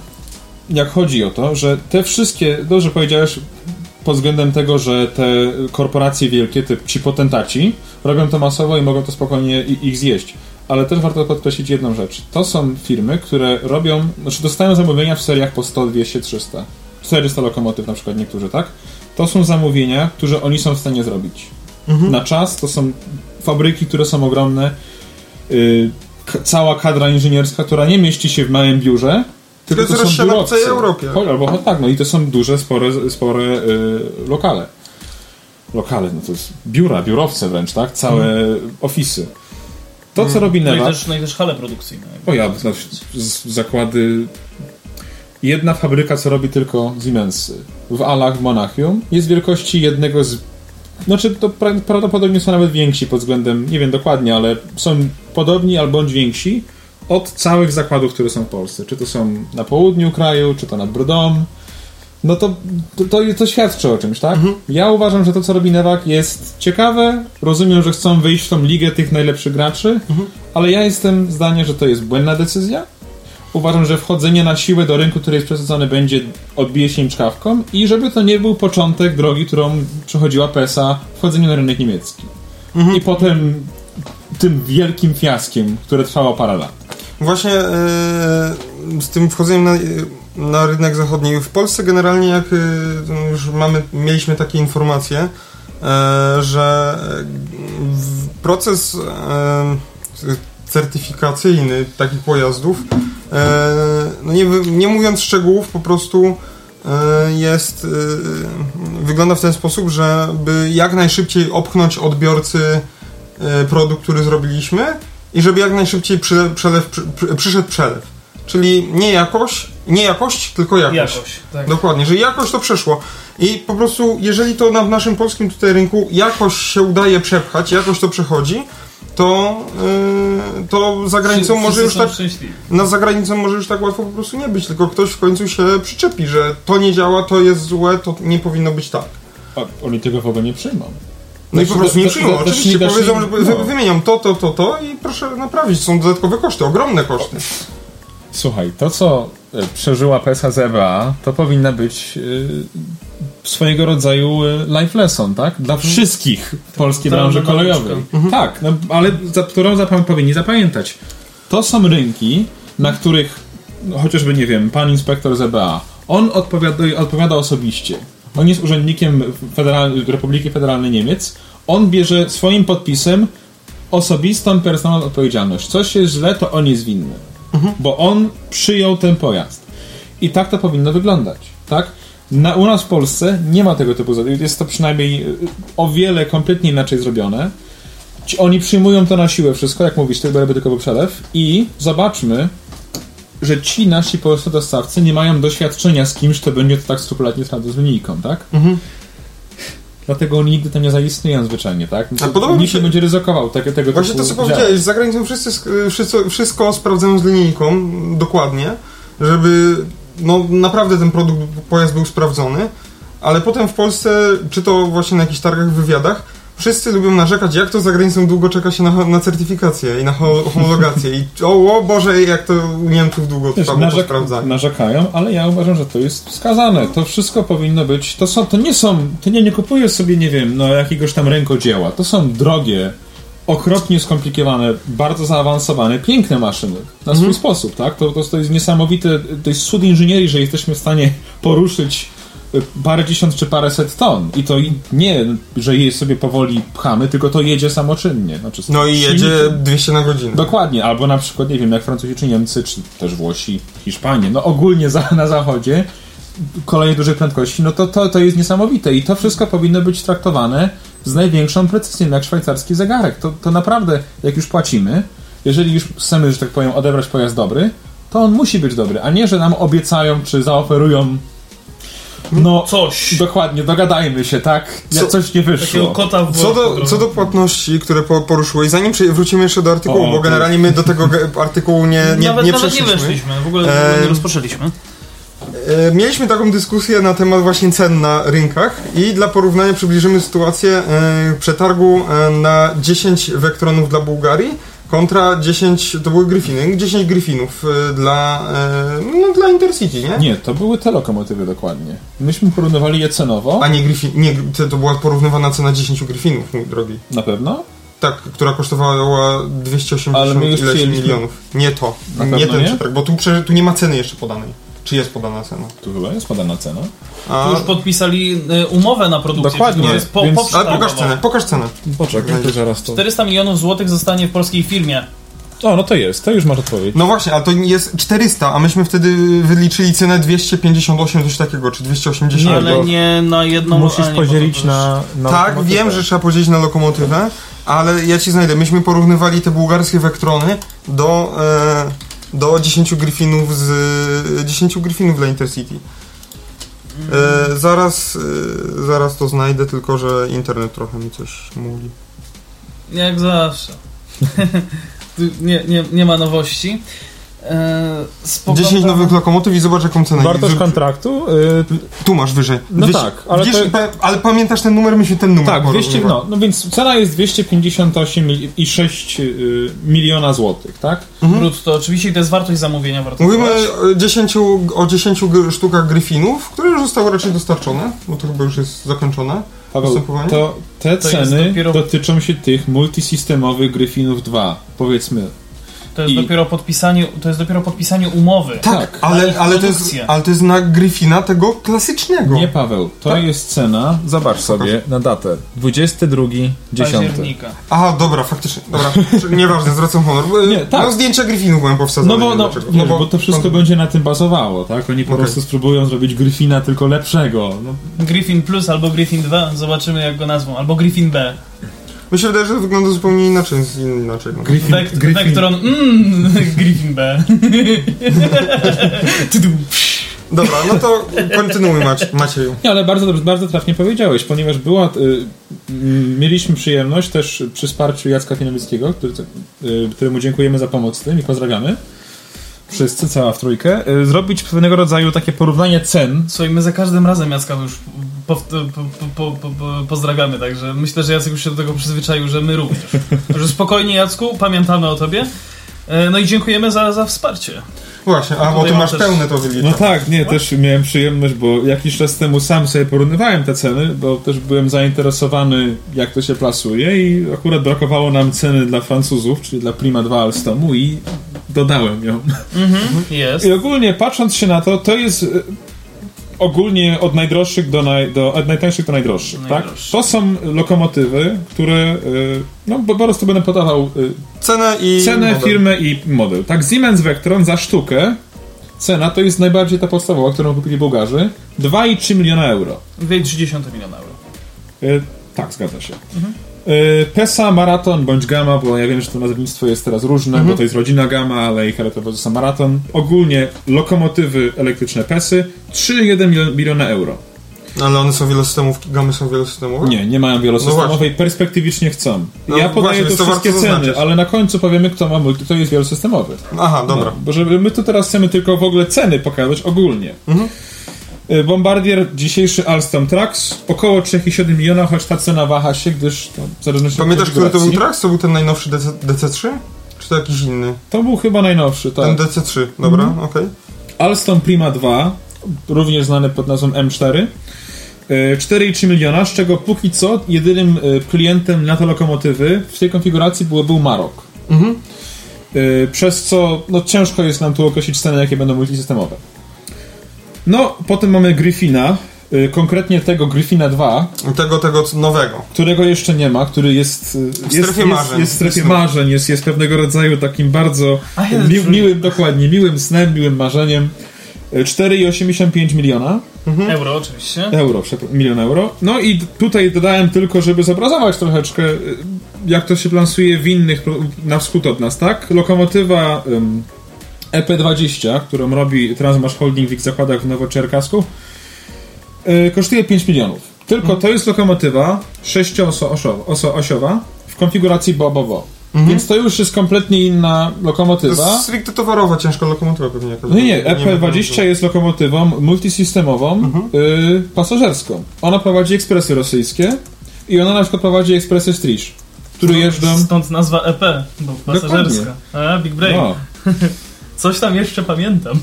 Speaker 3: jak chodzi o to, że te wszystkie, dobrze powiedziałeś pod względem tego, że te korporacje wielkie, te, ci potentaci, robią to masowo i mogą to spokojnie ich zjeść. Ale też warto podkreślić jedną rzecz. To są firmy, które robią, znaczy dostają zamówienia w seriach po 100, 200, 300. 400 lokomotyw na przykład niektórzy, tak? To są zamówienia, które oni są w stanie zrobić. Na czas to są fabryki, które są ogromne. Yy, k- cała kadra inżynierska, która nie mieści się w małym biurze, tylko
Speaker 2: jest
Speaker 3: to są
Speaker 2: w całej Europie.
Speaker 3: Cho- Albo cho- tak, no i to są duże, spore, spore y, lokale. Lokale, no to jest biura, biurowce wręcz, tak? Całe ofisy. To, co robi
Speaker 1: No i
Speaker 3: Neva...
Speaker 1: też, no i też hale produkcyjne.
Speaker 3: O ja, z- zakłady... Jedna fabryka, co robi tylko Siemensy w Alach, w Monachium, jest wielkości jednego z... Znaczy, to pra- prawdopodobnie są nawet więksi pod względem, nie wiem dokładnie, ale są podobni albo bądź więksi od całych zakładów, które są w Polsce. Czy to są na południu kraju, czy to nad Brodą. No to, to, to, to świadczy o czymś, tak? Ja uważam, że to, co robi Newak jest ciekawe. Rozumiem, że chcą wyjść w tą ligę tych najlepszych graczy, ale ja jestem zdania, że to jest błędna decyzja. Uważam, że wchodzenie na siłę do rynku, który jest przesadzony, będzie odbije się im czkawką i żeby to nie był początek drogi, którą przechodziła PESA, wchodzenie na rynek niemiecki. I potem tym wielkim fiaskiem, które trwało parę lat.
Speaker 2: Właśnie e, z tym wchodzeniem na, na rynek zachodni. W Polsce generalnie jak e, już mamy, mieliśmy takie informacje, e, że proces certyfikacyjny takich pojazdów, no nie, nie mówiąc szczegółów, po prostu e, jest, e, wygląda w ten sposób, żeby jak najszybciej opchnąć odbiorcy e, produkt, który zrobiliśmy i żeby jak najszybciej przy, przelew, przy, przy, przyszedł przelew. Czyli nie jakość, nie jakość, tylko jakość.
Speaker 1: Jakoś, tak.
Speaker 2: Dokładnie, że jakoś to przeszło. I po prostu, jeżeli to na w naszym polskim tutaj rynku jakoś się udaje przepchać, jakoś to przechodzi, to, yy, to za granicą
Speaker 1: Wszyscy
Speaker 2: może już tak.
Speaker 1: szczęśliwi.
Speaker 2: Na zagranicą może już tak łatwo po prostu nie być, tylko ktoś w końcu się przyczepi, że to nie działa, to jest złe, to nie powinno być tak.
Speaker 3: A oni tego w ogóle nie przyjmą.
Speaker 2: No i
Speaker 3: Znaczy,
Speaker 2: po prostu nie
Speaker 3: da-
Speaker 2: przyjmą.
Speaker 3: dasz
Speaker 2: Oczywiście powiedzą, że
Speaker 3: no.
Speaker 2: wy- wymieniam to, to, to, to i proszę naprawić. Są dodatkowe koszty, ogromne koszty.
Speaker 3: Słuchaj, to co e, przeżyła PESA z EBA, to powinna być e, swojego rodzaju e, life lesson, tak? Dla wszystkich w polskiej branży kolejowej. Tak, no, ale za, którą zapam powinni zapamiętać. To są rynki, na których no, chociażby, nie wiem, pan inspektor ZBA, on odpowiada, odpowiada osobiście. On jest urzędnikiem Federal, Republiki Federalnej Niemiec. On bierze swoim podpisem osobistą, personalną odpowiedzialność. Coś jest źle, to on jest winny. Bo on przyjął ten pojazd. I tak to powinno wyglądać, tak? Na, u nas w Polsce nie ma tego typu zadań. Jest to przynajmniej y, o wiele kompletnie inaczej zrobione. Ci, oni przyjmują to na siłę wszystko, jak mówisz, tylko robię tylko przelew i zobaczmy, że ci nasi polscy dostawcy nie mają doświadczenia z kimś, kto będzie to tak skrupulatnie sprawdzał z linijką, tak? Dlatego oni nigdy tam nie zaistnieją zwyczajnie, tak?
Speaker 2: A podoba mi się-
Speaker 3: nie będzie ryzykował tego, tego
Speaker 2: Właśnie
Speaker 3: typu
Speaker 2: to, co powiedziałeś, za granicą wszyscy, sk- wszyscy wszystko sprawdzają z linijką dokładnie, żeby no naprawdę ten produkt, pojazd był sprawdzony, ale potem w Polsce, czy to właśnie na jakichś targach, wywiadach, wszyscy lubią narzekać, jak to za granicą długo czeka się na, na certyfikację i na ho- homologację i o, o Boże, jak to u Niemców długo trwa,
Speaker 3: narzek-
Speaker 2: sprawdzanie.
Speaker 3: narzekają, ale ja uważam, że to jest wskazane. To wszystko powinno być. To są, to nie są. Ty nie, nie kupujesz sobie, nie wiem, no jakiegoś tam rękodzieła. To są drogie, okropnie skomplikowane, bardzo zaawansowane, piękne maszyny. Na swój sposób, tak? To, to, to jest niesamowite. To jest cud inżynierii, że jesteśmy w stanie poruszyć y, parę dziesiąt czy paręset ton. I to nie, że je sobie powoli pchamy, tylko to jedzie samoczynnie. Znaczy,
Speaker 2: No i jedzie
Speaker 3: silnikiem.
Speaker 2: 200 na godzinę.
Speaker 3: Dokładnie, albo na przykład, nie wiem, jak Francuzi czy Niemcy, czy też Włosi, Hiszpanie, no ogólnie za, na zachodzie koleje dużej prędkości, no to, to, to jest niesamowite i to wszystko powinno być traktowane z największą precyzją, jak szwajcarski zegarek. To, to naprawdę, jak już płacimy, jeżeli już chcemy, że tak powiem, odebrać pojazd dobry, to on musi być dobry, a nie, że nam obiecają, czy zaoferują no,
Speaker 1: Coś.
Speaker 3: dokładnie, dogadajmy się, tak?
Speaker 2: Co-
Speaker 3: coś nie wyszło.
Speaker 2: Co do, co do płatności, które po, poruszyłeś, zanim wrócimy jeszcze do artykułu,
Speaker 3: O,
Speaker 2: bo generalnie my do tego artykułu nie, nie,
Speaker 1: nawet,
Speaker 2: nie
Speaker 1: nawet nie
Speaker 2: przeszliśmy.
Speaker 1: weszliśmy, w ogóle, w ogóle nie rozpoczęliśmy.
Speaker 2: E, Mieliśmy taką dyskusję na temat właśnie cen na rynkach i dla porównania przybliżymy sytuację e, przetargu e, na 10 Vectronów dla Bułgarii kontra 10, to były Gryfiny, 10 Gryfinów dla, no, dla Intercity, nie?
Speaker 3: Nie, to były te lokomotywy dokładnie. Myśmy porównywali je cenowo.
Speaker 2: A nie Gryfin, nie, to, była porównywana cena 10 Gryfinów, mój drogi.
Speaker 3: Na pewno?
Speaker 2: Tak, która kosztowała 280
Speaker 3: Ale my już
Speaker 2: ileś milionów. Nie to, nie ten
Speaker 3: nie?
Speaker 2: przetarg, bo tu, tu nie ma ceny jeszcze podanej. Czy jest podana cena?
Speaker 3: Tu chyba jest podana cena.
Speaker 2: A,
Speaker 1: Tu już podpisali y, umowę na produkcję.
Speaker 3: Dokładnie,
Speaker 1: jest po,
Speaker 3: więc-
Speaker 2: ale pokaż cenę, pokaż cenę.
Speaker 3: Poczekaj, to zaraz to...
Speaker 1: 400 milionów złotych zostanie w polskiej firmie.
Speaker 3: O, no to jest, to już masz odpowiedź.
Speaker 2: No właśnie, a to jest 400, a myśmy wtedy wyliczyli cenę 258, coś takiego, czy 280.
Speaker 3: Nie,
Speaker 1: ale
Speaker 3: bo
Speaker 1: nie na jedną
Speaker 3: Musisz
Speaker 1: nie,
Speaker 3: podzielić na, na
Speaker 2: tak,
Speaker 3: lokomotywę.
Speaker 2: wiem, że trzeba podzielić na lokomotywę, ale ja ci znajdę. Myśmy porównywali te bułgarskie Vectrony do, e, do 10 Gryfinów z 10 Gryfinów dla Intercity. E, zaraz, e, zaraz to znajdę, tylko że internet trochę mi coś mówi.
Speaker 1: Jak zawsze. *laughs* Nie, nie, nie ma nowości. E, spoglądam-
Speaker 2: 10 nowych lokomotyw i zobacz jaką cenę.
Speaker 3: Wartość
Speaker 2: Wy-
Speaker 3: kontraktu? Y,
Speaker 2: Tu masz wyżej.
Speaker 3: No tak, ale
Speaker 2: wiesz,
Speaker 3: to-
Speaker 2: ale pamiętasz ten numer? Myśmy ten numer
Speaker 3: tak, 200,
Speaker 2: porównywali.
Speaker 3: no, no więc cena jest 258,6 y, miliona złotych, tak?
Speaker 1: Brutto, oczywiście to jest wartość zamówienia. Warto
Speaker 2: Mówimy o 10, o 10 gr- sztukach Gryfinów, które już zostały raczej dostarczone, bo to chyba już jest zakończone.
Speaker 3: Paweł, to te
Speaker 1: To
Speaker 3: ceny
Speaker 1: dopiero-
Speaker 3: dotyczą się tych multisystemowych Gryfinów 2, powiedzmy.
Speaker 1: To jest,
Speaker 3: i-
Speaker 1: dopiero podpisanie, to jest dopiero podpisanie umowy.
Speaker 3: Tak,
Speaker 2: ale,
Speaker 1: ich
Speaker 2: ale, to jest, ale to jest na Gryfina tego klasycznego.
Speaker 3: Nie, Paweł, to
Speaker 2: Tak.
Speaker 3: jest cena, zobacz sobie na datę, 22 10.
Speaker 1: Października.
Speaker 2: Aha, dobra, faktycznie. Dobra, *laughs* nieważne, zwracam honor.
Speaker 3: Nie, tak.
Speaker 2: No zdjęcia Gryfinów byłem powsadzone.
Speaker 3: No bo, no, wiesz, bo to wszystko będzie na tym bazowało, tak? Oni po
Speaker 2: Okej.
Speaker 3: prostu spróbują zrobić Gryfina tylko lepszego. No,
Speaker 1: Griffin Plus albo Griffin 2, zobaczymy jak go nazwą. Albo Griffin B.
Speaker 2: Mi się wydaje, że to wygląda zupełnie inaczej. z- Inaczej no.
Speaker 3: Griffin,
Speaker 1: Vect- Vectron, mm, *laughs* Griffin B. *laughs*
Speaker 2: Dobra, no to kontynuuj Macie, Macieju.
Speaker 3: Nie, ale bardzo bardzo trafnie powiedziałeś, ponieważ była, y, mieliśmy przyjemność też przy wsparciu Jacka Fienowieckiego, który, y, któremu dziękujemy za pomoc w tym i pozdrawiamy. Wszyscy, cała w trójkę, y, zrobić pewnego rodzaju takie porównanie cen.
Speaker 1: Słuchaj, my za każdym razem Jacka już po, po, po, pozdrawiamy, także myślę, że Jacek już się do tego przyzwyczaił, że my również. *laughs* Także spokojnie Jacku, pamiętamy o tobie. E, No i dziękujemy za, za wsparcie.
Speaker 2: Właśnie, a bo ty masz
Speaker 1: też-
Speaker 2: pełne to wyliczone.
Speaker 3: No tak, nie, też miałem przyjemność, bo jakiś czas temu sam sobie porównywałem te ceny, bo też byłem zainteresowany, jak to się plasuje i akurat brakowało nam ceny dla Francuzów, czyli dla Prima 2 Alstomu i dodałem ją.
Speaker 1: Jest.
Speaker 3: I ogólnie patrząc się na to, to jest ogólnie od najdroższych do, naj, do od najtańszych do najdroższych, tak? To są lokomotywy, które e, no po prostu będę podawał e,
Speaker 2: Cenę i...
Speaker 3: cenę,
Speaker 2: model.
Speaker 3: firmę i model. Tak, Siemens Vectron za sztukę cena to jest najbardziej ta podstawowa, którą kupili Bułgarzy 2,3 miliona euro.
Speaker 1: 2,3 miliona euro.
Speaker 3: E, tak, zgadza się. E, PESA, Maraton bądź Gamma, bo ja wiem, że to nazewnictwo jest teraz różne, bo to jest rodzina Gamma, ale ich charakteryzowa jest Maraton. Ogólnie lokomotywy elektryczne PESy 3,1 mil- miliona euro.
Speaker 2: Ale one są wielosystemówki, gamy są wielosystemowe?
Speaker 3: Nie, nie mają
Speaker 2: No
Speaker 3: wielosystemowej,
Speaker 2: właśnie.
Speaker 3: perspektywicznie chcą.
Speaker 2: No
Speaker 3: ja podaję
Speaker 2: właśnie,
Speaker 3: tu wszystkie ceny,
Speaker 2: zaznaczyć.
Speaker 3: ale na końcu powiemy, kto ma multi, to jest wielosystemowy.
Speaker 2: Aha, dobra.
Speaker 3: No, bo żeby my tu teraz chcemy tylko w ogóle ceny pokazać ogólnie.
Speaker 2: Mhm.
Speaker 3: Y, Bombardier, dzisiejszy Alstom Trax, około 3,7 miliona, choć ta cena waha się, gdyż to w zależności
Speaker 2: Pamiętasz,
Speaker 3: od
Speaker 2: który to był. Trax? To był ten najnowszy DC, DC3? Czy to jakiś inny?
Speaker 3: To był chyba najnowszy, tak.
Speaker 2: Ten DC3, dobra,
Speaker 3: Mhm.
Speaker 2: okej.
Speaker 3: Alstom Prima 2, również znany pod nazwą M4. y, 4,3 miliona, z czego póki co jedynym y, klientem na te lokomotywy w tej konfiguracji było, był Marok.
Speaker 2: Mhm.
Speaker 3: Y, Przez co no, ciężko jest nam tu określić ceny, jakie będą multisystemowe. No, potem mamy Griffina, y, konkretnie tego Griffina 2,
Speaker 2: Tego, tego nowego.
Speaker 3: którego jeszcze nie ma, który jest y, jest,
Speaker 2: strefie
Speaker 3: jest,
Speaker 2: marzeń.
Speaker 3: jest w strefie
Speaker 2: Jest-
Speaker 3: marzeń, jest, jest pewnego rodzaju takim bardzo mi, miłym, dokładnie, miłym snem, miłym marzeniem. Y, 4,85 miliona
Speaker 1: Euro oczywiście.
Speaker 3: euro, milion euro. No i tutaj dodałem tylko, żeby zobrazować troszeczkę, y, jak to się lansuje w innych, na wschód od nas, tak? Lokomotywa ym, EP20, którą robi Transmash Holding w ich zakładach w Nowoczerkasku, y, kosztuje 5 milionów. Tylko to jest lokomotywa 6-osiowa w konfiguracji Bobowo. Więc to już jest kompletnie inna
Speaker 2: To
Speaker 3: lokomotywa.
Speaker 2: jest stricte towarowa, ciężka lokomotywa pewnie jakaś.
Speaker 3: No nie, nie,
Speaker 2: wiem,
Speaker 3: EP20 jest lokomotywą multisystemową, y, pasażerską. Ona prowadzi ekspresy rosyjskie i ona na przykład prowadzi ekspresy Strish, które jeżdżą...
Speaker 1: Stąd nazwa EP, bo pasażerska. A, Big Brain.
Speaker 3: No, *laughs*
Speaker 1: Coś tam jeszcze pamiętam.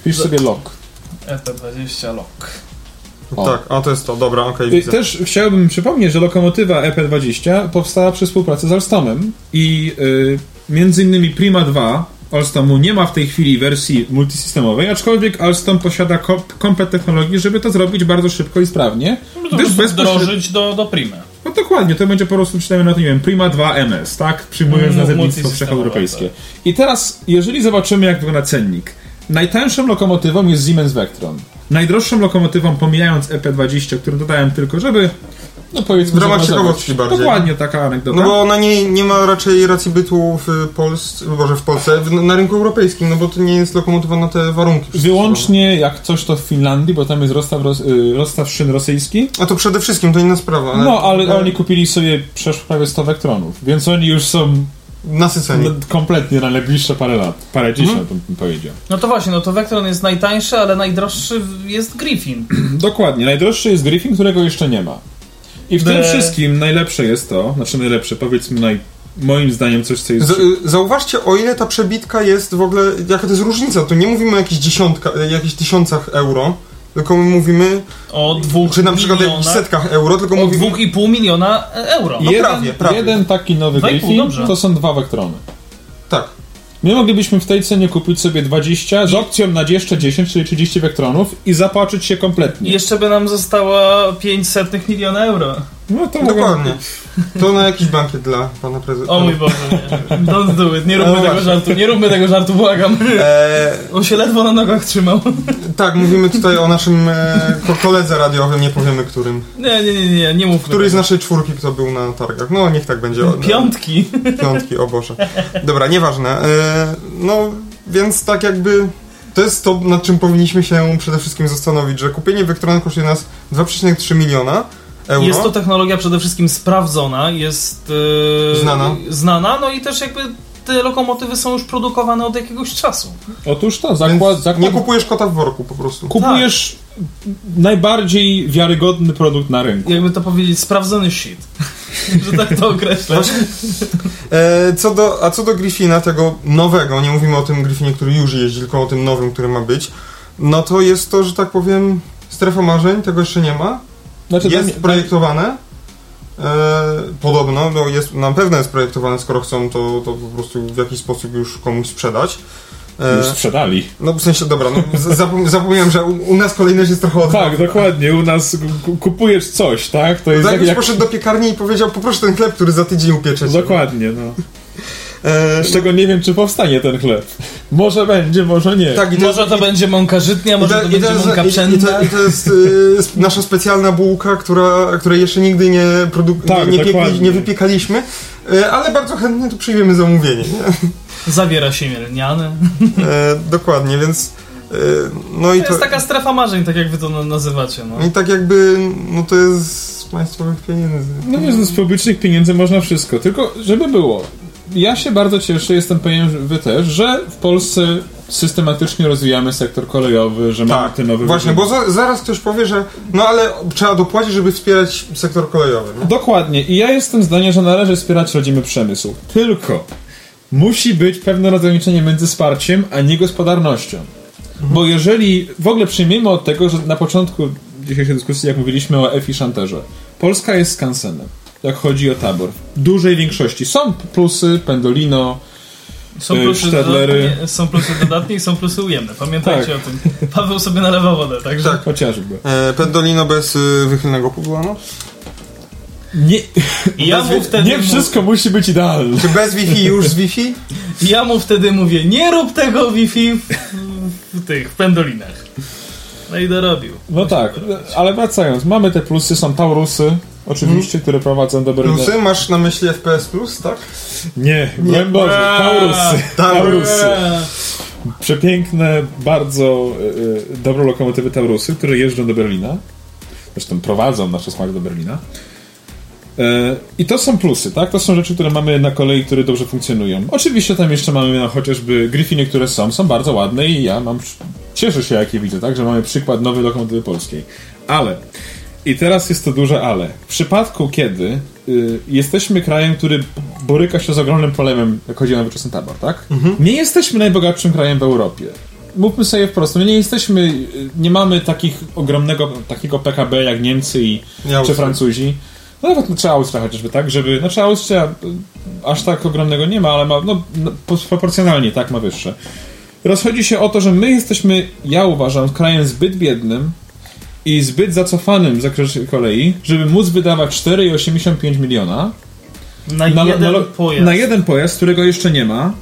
Speaker 3: wpisz sobie lok.
Speaker 1: EP20 Lock.
Speaker 3: O.
Speaker 2: Tak, a to jest to, dobra, okej,
Speaker 3: Y,
Speaker 2: widzę.
Speaker 3: Też chciałbym przypomnieć, że lokomotywa EP20 powstała przy współpracy z Alstomem i y, między innymi Prima 2 Alstomu nie ma w tej chwili wersji multisystemowej, aczkolwiek Alstom posiada komp- komplet technologii, żeby to zrobić bardzo szybko i sprawnie.
Speaker 1: No to
Speaker 3: Gdyż
Speaker 1: bez
Speaker 3: bezpośrednio-
Speaker 1: wdrożyć do, do Primy.
Speaker 3: No dokładnie, to będzie po prostu przynajmniej na to, nie wiem, Prima 2 MS, tak? Przyjmując
Speaker 1: Mm,
Speaker 3: nazewnictwo
Speaker 1: multisystemowe,
Speaker 3: wszecheuropejskie. I teraz, jeżeli zobaczymy, jak wygląda cennik. Najtańszą lokomotywą jest Siemens Vectron. Najdroższą lokomotywą, pomijając EP20, którą dodałem tylko, żeby, no powiedzmy,
Speaker 2: W ramach ciekawości bardziej.
Speaker 3: Dokładnie taka anegdota.
Speaker 2: No bo ona nie, nie ma raczej racji bytu w Polsce, boże w Polsce, w, na rynku europejskim, no bo to nie jest lokomotywa na te warunki.
Speaker 3: Wyłącznie jak coś to w Finlandii, bo tam jest rozstaw, ros, y, rozstaw szyn rosyjski.
Speaker 2: A to przede wszystkim, to inna sprawa. Ale,
Speaker 3: No, ale oni kupili sobie przeszło prawie 100 Vectronów, więc oni już są
Speaker 2: Nasyceni.
Speaker 3: no, kompletnie na najbliższe parę lat. Parę dziesiąt,
Speaker 2: Mhm.
Speaker 3: bym powiedział.
Speaker 1: No to właśnie, no to Vectron jest najtańszy, ale najdroższy jest Griffin. *clears throat*
Speaker 3: Dokładnie. Najdroższy jest Griffin, którego jeszcze nie ma. I w tym wszystkim najlepsze jest to, znaczy najlepsze, powiedzmy naj, moim zdaniem coś, co jest...
Speaker 2: Z, zauważcie, o ile ta przebitka jest w ogóle, jaka to jest różnica, to nie mówimy o jakichś dziesiątka, y, jakichś tysiącach euro, tylko my mówimy,
Speaker 1: O dwóch
Speaker 2: czy na przykład o jakichś
Speaker 1: milionach,
Speaker 2: setkach euro, tylko
Speaker 1: o
Speaker 2: mówimy...
Speaker 1: dwóch i pół miliona euro.
Speaker 2: No
Speaker 3: jeden,
Speaker 2: prawie, prawie.
Speaker 3: jeden taki nowy Griffin to są dwa Vectrony.
Speaker 2: Tak.
Speaker 3: My moglibyśmy w tej cenie kupić sobie 20 z opcją na jeszcze 10, czyli 30 Vectronów i zapłacić się kompletnie.
Speaker 1: I jeszcze by nam została 500 miliona euro.
Speaker 3: No to
Speaker 2: Dokładnie. To na jakiś bankiet dla pana prezydenta.
Speaker 1: O mój Boże, nie. Don't do it. Nie róbmy
Speaker 2: No
Speaker 1: tego
Speaker 2: właśnie.
Speaker 1: żartu, nie róbmy tego żartu, błagam.
Speaker 2: Eee,
Speaker 1: On się ledwo na nogach trzymał.
Speaker 2: tak, mówimy tutaj o naszym e, ko- koledze radiowym, nie powiemy którym.
Speaker 1: Nie, nie, nie, nie, nie mówmy
Speaker 2: Który z naszej czwórki, kto był na targach. No, niech tak będzie.
Speaker 1: Piątki.
Speaker 2: Piątki, o Boże. Dobra, nieważne. E, no, więc tak jakby... To jest to, nad czym powinniśmy się przede wszystkim zastanowić, że kupienie Vectrona kosztuje nas 2,3 miliona euro.
Speaker 1: Jest to technologia przede wszystkim sprawdzona, jest e,
Speaker 2: Znana.
Speaker 1: znana, no i też jakby te lokomotywy są już produkowane od jakiegoś czasu.
Speaker 3: Otóż to, zakład, zakład,
Speaker 2: Nie kupujesz kota w worku po prostu.
Speaker 3: kupujesz najbardziej wiarygodny produkt na rynku.
Speaker 1: Jakby to powiedzieć, sprawdzony shit. *laughs* Że tak to określę.
Speaker 2: E, co do, a co do Griffina, tego nowego, nie mówimy o tym Griffinie, który już jeździ, tylko o tym nowym, który ma być, no to jest to, że tak powiem, strefa marzeń, tego jeszcze nie ma.
Speaker 3: Znaczy,
Speaker 2: jest
Speaker 3: mnie-
Speaker 2: projektowane E, podobno, no jest, na pewno jest projektowane, skoro chcą to, to po prostu w jakiś sposób już komuś sprzedać. E,
Speaker 3: Już sprzedali.
Speaker 2: no w sensie, dobra, no, zapom- zapomniałem, że u, u nas kolejność jest trochę odwrotna.
Speaker 3: Tak, dokładnie. U nas ku- kupujesz coś, tak? To jest
Speaker 2: Tak
Speaker 3: jak,
Speaker 2: jakbyś
Speaker 3: jak...
Speaker 2: poszedł do piekarni i powiedział, poproszę ten chleb, który za tydzień upieczecie.
Speaker 3: Dokładnie, no. *laughs*
Speaker 2: E,
Speaker 3: Z czego nie wiem, czy powstanie ten chleb. Może będzie, może nie.
Speaker 2: tak, i to,
Speaker 1: Może to będzie mąka żytnia,
Speaker 2: i
Speaker 1: może
Speaker 2: to,
Speaker 1: to
Speaker 2: i
Speaker 1: będzie mąka
Speaker 2: i, i,
Speaker 1: pszenna.
Speaker 2: to, I to jest y, nasza specjalna bułka, która, której jeszcze nigdy nie, produ-
Speaker 3: Tak,
Speaker 2: nie, nie, piekli, nie wypiekaliśmy, y, ale bardzo chętnie tu przyjmiemy zamówienie. Nie?
Speaker 1: Zawiera się lniane.
Speaker 2: E, dokładnie, więc e, no i
Speaker 1: To
Speaker 2: to,
Speaker 1: jest taka strefa marzeń, tak jak wy to na- nazywacie. No.
Speaker 2: i tak jakby, no to jest z państwowych pieniędzy.
Speaker 3: No wiesz, no z publicznych pieniędzy można wszystko. Tylko, żeby było. Ja się bardzo cieszę, jestem pewien, że wy też, że w Polsce systematycznie rozwijamy sektor kolejowy, że mamy
Speaker 2: Tak,
Speaker 3: te nowe...
Speaker 2: właśnie, bo za, zaraz ktoś powie, że no ale trzeba dopłacić, żeby wspierać sektor kolejowy. Nie?
Speaker 3: Dokładnie. I ja jestem zdania, że należy wspierać rodzimy przemysł. Tylko musi być pewne rozgraniczenie między wsparciem, a niegospodarnością. Bo jeżeli w ogóle przyjmiemy od tego, że na początku dzisiejszej dyskusji, jak mówiliśmy o F i szanterze, Polska jest skansenem, jak chodzi o tabor. W dużej większości. Są plusy, Pendolino,
Speaker 1: Są
Speaker 3: Y,
Speaker 1: plusy,
Speaker 3: Stadlery.
Speaker 1: dodatnie, są plusy dodatnie i są plusy ujemne. Pamiętajcie
Speaker 3: Tak.
Speaker 1: o tym. Paweł sobie nalewa wodę, także...
Speaker 2: Tak.
Speaker 3: chociażby.
Speaker 2: E, Pendolino bez y, wychylnego pudła?
Speaker 3: Nie,
Speaker 1: ja mu wtedy
Speaker 3: nie wszystko musi być idealne.
Speaker 2: Czy bez Wi-Fi już z Wi-Fi?
Speaker 1: Mu, ja mu wtedy mówię, nie rób tego Wi-Fi w, w tych, pendolinach. No i dorobił.
Speaker 3: No tak, ale wracając, mamy te plusy, są Taurusy, oczywiście, które prowadzą do Berlina.
Speaker 2: Plusy? Masz na myśli FPS Plus, tak?
Speaker 3: Nie, nie. Boże, *laughs* Taurusy. Taurusy. Przepiękne, bardzo y, y, dobre lokomotywy Taurusy, które jeżdżą do Berlina. Zresztą prowadzą nasze smak do Berlina. E, I to są plusy, tak? To są rzeczy, które mamy na kolei, które dobrze funkcjonują. Oczywiście tam jeszcze mamy no, chociażby Griffiny, które są, są bardzo ładne i ja mam, cieszę się jak je widzę, tak? Że mamy przykład nowej lokomotywy polskiej. Ale, i teraz jest to duże ale. W przypadku, kiedy y, jesteśmy krajem, który boryka się z ogromnym problemem, jak chodzi o nowoczesny tabor, tak? Nie jesteśmy najbogatszym krajem w Europie. Mówmy sobie wprost, my nie jesteśmy, y, nie mamy takich ogromnego, takiego PKB jak Niemcy i, czy. Francuzi. No nawet czy Austria chociażby, tak? Żeby, znaczy Austria y, aż tak ogromnego nie ma, ale ma, no, no po- proporcjonalnie tak ma wyższe. Rozchodzi się o to, że my jesteśmy, ja uważam, krajem zbyt biednym i zbyt zacofanym w zakresie kolei, żeby móc wydawać 4,85 miliona
Speaker 1: na,
Speaker 3: na,
Speaker 1: jeden
Speaker 3: na,
Speaker 1: pojazd.
Speaker 3: na jeden pojazd, którego jeszcze nie ma.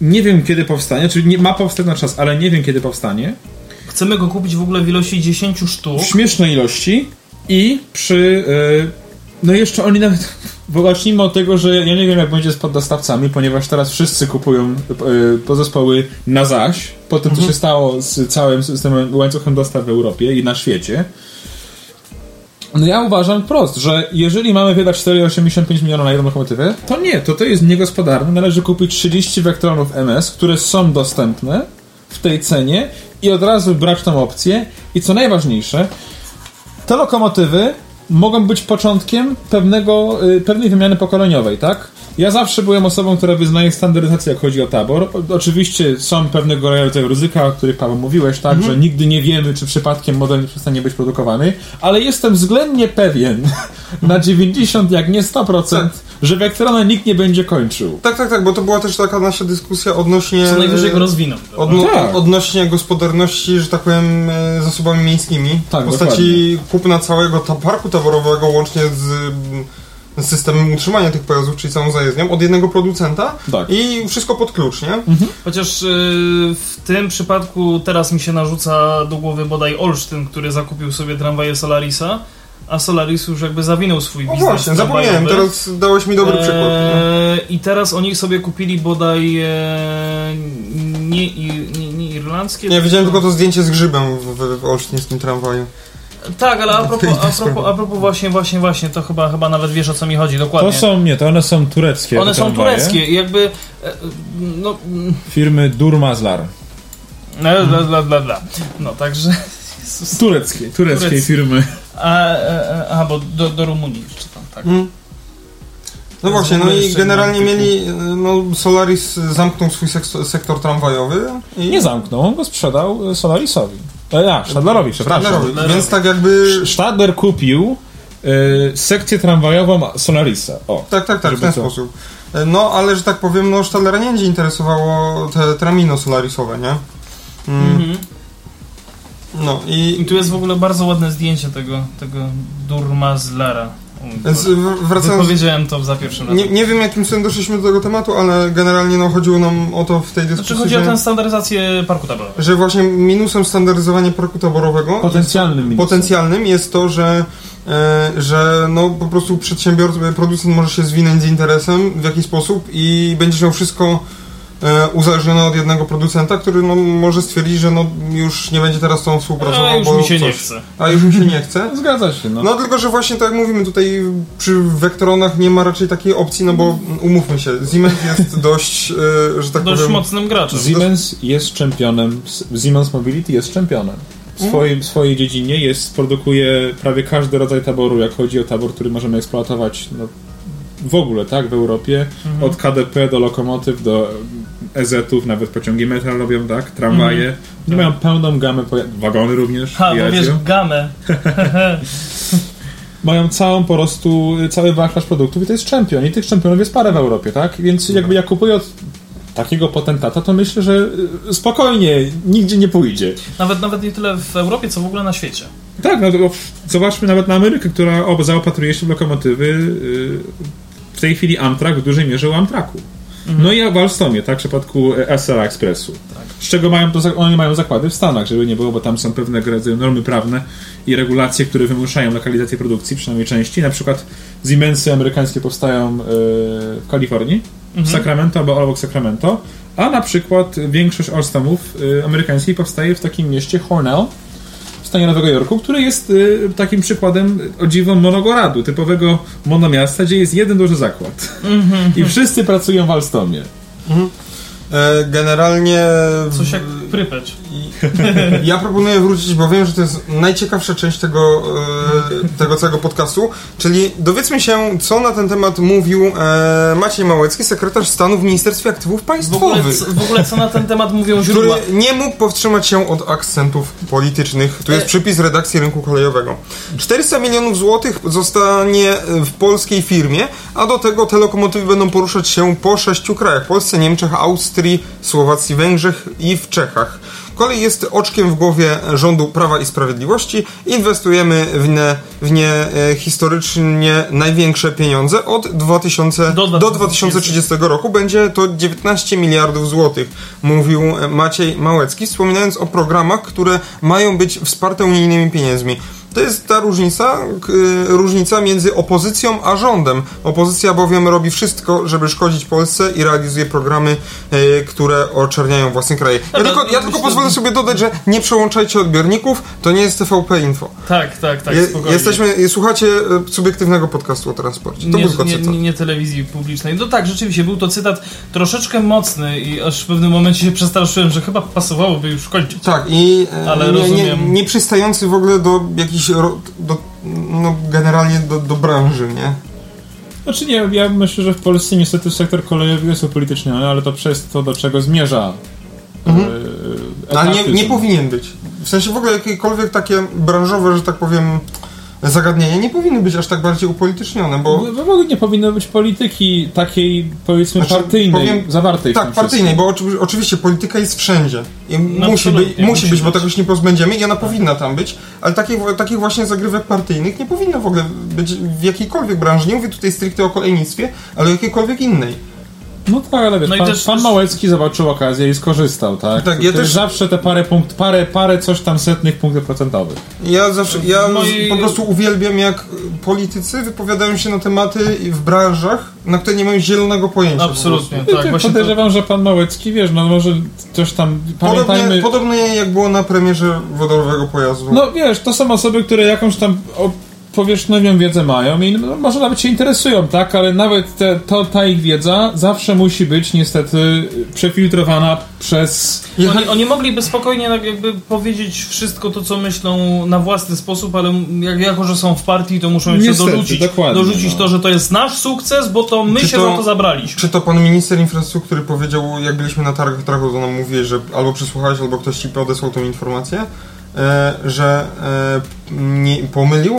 Speaker 3: Nie wiem kiedy powstanie, czyli nie, ma powstać na czas, ale nie wiem kiedy powstanie.
Speaker 1: Chcemy go kupić w ogóle w ilości 10 sztuk.
Speaker 3: W śmiesznej ilości i przy. e, no jeszcze oni nawet. Bo zacznijmy od tego, że ja nie wiem jak będzie z poddostawcami, ponieważ teraz wszyscy kupują e, podzespoły na zaś, po tym co się stało z całym systemem łańcuchem dostaw w Europie i na świecie. No ja uważam wprost, że jeżeli mamy wydać 4,85 miliona na jedną lokomotywę, to nie, to to jest niegospodarne. Należy kupić 30 Vectronów MS, które są dostępne w tej cenie i od razu brać tą opcję. I co najważniejsze, te lokomotywy mogą być początkiem pewnego, y, pewnej wymiany pokoleniowej, tak? Ja zawsze byłem osobą, która wyznaje standaryzację, jak chodzi o tabor. Oczywiście są pewnego rodzaju ryzyka, o których Paweł mówiłeś, tak? Że nigdy nie wiemy, czy przypadkiem model nie przestanie być produkowany, ale jestem względnie pewien, *laughs* na 90, jak nie 100%, że Vectrona nikt nie będzie kończył.
Speaker 2: Tak, tak, tak, bo to była też taka nasza dyskusja odnośnie...
Speaker 1: Co najwyżej go rozwiną.
Speaker 2: Odno-
Speaker 3: Tak.
Speaker 2: Odnośnie gospodarności, że tak powiem, e, zasobami miejskimi.
Speaker 3: Tak,
Speaker 2: w postaci kupna całego ta parku taborowego łącznie z systemem utrzymania tych pojazdów, czyli całą zajezdnią, od jednego producenta
Speaker 3: Tak.
Speaker 2: i wszystko pod klucz, nie?
Speaker 1: Chociaż y, w tym przypadku teraz mi się narzuca do głowy bodaj Olsztyn, który zakupił sobie tramwaje Solarisa, a Solaris już jakby zawinął swój
Speaker 2: No
Speaker 1: biznes
Speaker 2: właśnie, zapomniałem, teraz dałeś mi dobry przykład. Nie?
Speaker 1: Eee, I teraz oni sobie kupili bodaj e, nie, nie, nie irlandzkie.
Speaker 2: Nie, widziałem tylko to zdjęcie z grzybem w, w, w olsztyńskim tramwaju.
Speaker 1: Tak, ale a propos, a, propos, a propos właśnie, właśnie, właśnie, to chyba, chyba nawet wiesz o co mi chodzi, dokładnie.
Speaker 3: To są, nie, to one są tureckie.
Speaker 1: One są
Speaker 3: tramwaje.
Speaker 1: tureckie i jakby e, no mm,
Speaker 3: Firmy Durmazlar.
Speaker 1: bla, bla, bla, bla, bla. No także *laughs* Jezus.
Speaker 3: Tureckie, tureckiej
Speaker 1: Tureckie.
Speaker 3: firmy.
Speaker 1: A, e, a bo do, do Rumunii jeszcze tam, tak.
Speaker 2: Mm. No
Speaker 1: jest
Speaker 2: właśnie, no i generalnie mieli, no Solaris zamknął swój sektor, tramwajowy i...
Speaker 3: Nie zamknął, on go sprzedał e, Solarisowi. Ja, Stadlerowi, przepraszam.
Speaker 2: Stadlerowi, Więc tak jakby...
Speaker 3: Stadler kupił y, sekcję tramwajową Solarisa. O.
Speaker 2: Tak, tak, tak, w ten
Speaker 3: to-
Speaker 2: sposób. E, No, ale że tak powiem, no Stallera nie będzie interesowało te tramino solarisowe, nie? Mm,
Speaker 1: Mhm.
Speaker 2: No
Speaker 1: I
Speaker 2: i
Speaker 1: tu jest w ogóle bardzo ładne zdjęcie tego, tego Durmazlara.
Speaker 2: Więc wracając...
Speaker 1: Wypowiedziałem to za pierwszym razem.
Speaker 2: Nie, nie wiem jakim cudem doszliśmy do tego tematu, ale generalnie no, chodziło nam o to w tej dyskusji,
Speaker 1: Znaczy chodzi o tę standaryzację parku taborowego.
Speaker 2: że właśnie minusem standaryzowania parku taborowego
Speaker 3: Potencjalnym minusem.
Speaker 2: potencjalnym jest to, że, e, że no, po prostu przedsiębiorca, producent może się zwinąć z interesem w jakiś sposób i będziesz miał wszystko e, uzależnione od jednego producenta, który no, może stwierdzić, że no, już nie będzie teraz z tą współpracował,
Speaker 1: A już
Speaker 2: bo
Speaker 1: mi się
Speaker 2: coś,
Speaker 1: nie chce.
Speaker 2: A już mi się nie chce. *laughs*
Speaker 3: Zgadza się, no.
Speaker 2: No tylko, że właśnie tak jak mówimy tutaj przy Vectronach nie ma raczej takiej opcji, no bo umówmy się, Siemens jest *laughs* dość, e, że tak
Speaker 1: Dość
Speaker 2: powiem...
Speaker 1: mocnym graczem.
Speaker 3: Siemens jest czempionem, Siemens Mobility jest czempionem. W swoim, w swojej dziedzinie jest, produkuje prawie każdy rodzaj taboru, jak chodzi o tabor, który możemy eksploatować no, w ogóle, tak, w Europie. Od KDP do lokomotyw, do EZ-ów, nawet pociągi metra robią, tak, tramwaje. Nie mają pełną gamę, wagony również.
Speaker 1: Ha, wiesz, gamę. *laughs*
Speaker 3: mają całą po prostu, cały wachlarz produktów i to jest czempion. I tych czempionów jest parę w Europie, tak? Więc jakby ja kupuję od takiego potentata, to myślę, że y, spokojnie, nigdzie nie pójdzie.
Speaker 1: Nawet, nawet nie tyle w Europie, co w ogóle na świecie.
Speaker 3: Tak, no to zobaczmy nawet na Amerykę, która zaopatruje się w lokomotywy. y, W tej chwili Amtrak w dużej mierze u Amtraku. No i w Alstomie, tak, w przypadku SL Expressu. Z czego mają to, oni mają zakłady w Stanach, żeby nie było, bo tam są pewne normy prawne i regulacje, które wymuszają lokalizację produkcji, przynajmniej części. Na przykład Siemensy amerykańskie powstają y, w Kalifornii, w Sacramento albo obok Sacramento, a na przykład większość Alstomów y, amerykańskich powstaje w takim mieście Hornell, w stanie Nowego Jorku, który jest y, takim przykładem o dziwo monogoradu, typowego monomiasta, gdzie jest jeden duży zakład. I wszyscy pracują w Alstomie.
Speaker 2: E, generalnie...
Speaker 1: Coś jak prypeć. *laughs*
Speaker 2: Ja proponuję wrócić, bo wiem, że to jest najciekawsza część tego, e, tego całego podcastu, czyli dowiedzmy się, co na ten temat mówił e, Maciej Małecki, sekretarz stanu w Ministerstwie Aktywów
Speaker 1: W ogóle,
Speaker 2: Państwowych.
Speaker 1: w ogóle co na ten temat mówią
Speaker 2: który
Speaker 1: źródła?
Speaker 2: nie mógł powstrzymać się od akcentów politycznych. Tu jest
Speaker 1: E-
Speaker 2: przypis redakcji rynku kolejowego. 400 milionów złotych zostanie w polskiej firmie, a do tego te lokomotywy będą poruszać się po sześciu krajach. Polsce, Niemczech, Austrii, Słowacji, Węgrzech i w Czechach. Kolej jest oczkiem w głowie rządu Prawa i Sprawiedliwości. Inwestujemy w nie, w nie e, historycznie największe pieniądze od 2000
Speaker 1: Do
Speaker 2: do 2030 roku. Będzie to 19 miliardów złotych, mówił Maciej Małecki, wspominając o programach, które mają być wsparte unijnymi pieniędzmi. To jest ta różnica, y, różnica między opozycją a rządem. Opozycja bowiem robi wszystko, żeby szkodzić Polsce i realizuje programy, y, które oczerniają własny kraj. Ja tylko, ja tylko pozwolę sobie dodać, że nie przełączajcie odbiorników, to nie jest TVP Info.
Speaker 1: Tak, tak, tak,
Speaker 2: Je, jesteśmy, słuchacie y, subiektywnego podcastu o transporcie. To
Speaker 1: nie,
Speaker 2: był
Speaker 1: nie,
Speaker 2: cytat.
Speaker 1: nie, telewizji publicznej. No tak, rzeczywiście, był to cytat troszeczkę mocny i aż w pewnym momencie się przestraszyłem, że chyba pasowałoby już kończyć.
Speaker 2: Tak, i
Speaker 1: Ale
Speaker 2: nie, nie, nie przystający w ogóle do jakichś, ro, do, no generalnie do, do branży, nie?
Speaker 3: Znaczy nie, ja myślę, że w Polsce niestety sektor kolejowy jest upolityczniony, ale to przez to, do czego zmierza.
Speaker 2: Mhm.
Speaker 3: e,
Speaker 2: Ale nie, nie powinien być. W sensie w ogóle jakiekolwiek takie branżowe, że tak powiem, zagadnienia nie powinny być aż tak bardziej upolitycznione, bo...
Speaker 3: W w ogóle nie powinno być polityki takiej, powiedzmy,
Speaker 2: Znaczy,
Speaker 3: partyjnej,
Speaker 2: powiem-
Speaker 3: zawartej
Speaker 2: Tak, partyjnej, bo oczy, oczywiście polityka jest wszędzie. I
Speaker 1: No
Speaker 2: musi, być,
Speaker 1: absolutnie,
Speaker 2: musi
Speaker 1: musi
Speaker 2: być, bo
Speaker 1: być.
Speaker 2: tego się nie pozbędziemy i ona powinna tam być, ale takich, takich właśnie zagrywek partyjnych nie powinno w ogóle być w jakiejkolwiek branży. Nie mówię tutaj stricte o kolejnictwie, ale o jakiejkolwiek innej.
Speaker 3: No tak, ale wiesz,
Speaker 1: No
Speaker 3: pan,
Speaker 1: też-
Speaker 3: pan Małecki zobaczył okazję i skorzystał, tak?
Speaker 2: Tak,
Speaker 3: to,
Speaker 2: ja
Speaker 3: to jest
Speaker 2: też-
Speaker 3: zawsze te parę punkt, parę, parę coś tam setnych punktów procentowych.
Speaker 2: Ja zawsze, ja
Speaker 1: mojej-
Speaker 2: z- po prostu uwielbiam jak y, politycy wypowiadają się na tematy w branżach, na które nie mają zielonego pojęcia. po
Speaker 1: Absolutnie,
Speaker 3: I
Speaker 1: tak.
Speaker 3: tak
Speaker 1: Właśnie to,
Speaker 3: podejrzewam, że pan Małecki, wiesz, no może coś tam, pamiętajmy...
Speaker 2: Podobnie, podobnie jak było na premierze wodorowego pojazdu.
Speaker 3: No wiesz, to są osoby, które jakąś tam o, powierzchowną wiedzę mają i no, może nawet się interesują, tak? Ale nawet te, to, ta ich wiedza zawsze musi być niestety przefiltrowana przez...
Speaker 1: oni, oni mogliby spokojnie tak jakby powiedzieć wszystko to, co myślą na własny sposób, ale jak, jako, że są w partii, to muszą jeszcze
Speaker 3: Niestety,
Speaker 1: dorzucić,
Speaker 3: dokładnie,
Speaker 1: dorzucić
Speaker 3: no.
Speaker 1: to, że to jest nasz sukces, bo to my
Speaker 2: Czy
Speaker 1: się
Speaker 2: to-
Speaker 1: za to zabraliśmy.
Speaker 2: Czy to pan minister infrastruktury powiedział, jak byliśmy na targach Trachu, to nam mówiłeś, że albo przesłuchałeś, albo ktoś ci podesłał tą informację? E, że e, nie, pomylił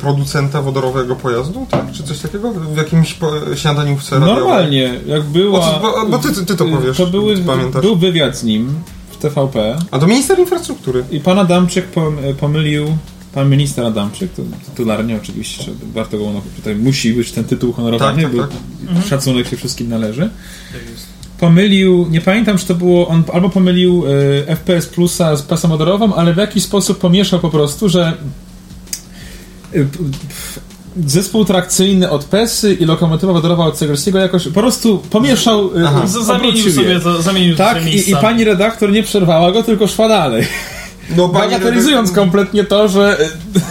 Speaker 2: producenta wodorowego pojazdu, tak? Czy coś takiego? W jakimś po, śniadaniówce radiowej?
Speaker 3: Normalnie, jak była...
Speaker 2: Co, bo, bo ty, ty, ty to powiesz,
Speaker 3: To były,
Speaker 2: pamiętasz.
Speaker 3: był wywiad z nim w TVP
Speaker 2: A to minister infrastruktury.
Speaker 3: i pan Adamczyk pom- pomylił, pan minister Adamczyk, to tytularnie oczywiście, że warto go honorować, tutaj musi być ten tytuł honorowany,
Speaker 2: Tak, tak,
Speaker 3: bo
Speaker 2: tak.
Speaker 3: szacunek się wszystkim należy. Pomylił, nie pamiętam, czy to było, on albo pomylił e, FPS Plusa z pasą wodorową, ale w jakiś sposób pomieszał po prostu, że p- p- zespół trakcyjny od Pesy i lokomotywa wodorowa od Cegerskiego jakoś po prostu pomieszał, e,
Speaker 2: Aha.
Speaker 1: Z- Zamienił sobie to, zamienił
Speaker 3: Tak,
Speaker 1: sobie
Speaker 3: i, i pani redaktor nie przerwała go, tylko szła dalej.
Speaker 2: No,
Speaker 3: Bagatelizując
Speaker 2: redaktor-
Speaker 3: kompletnie to, że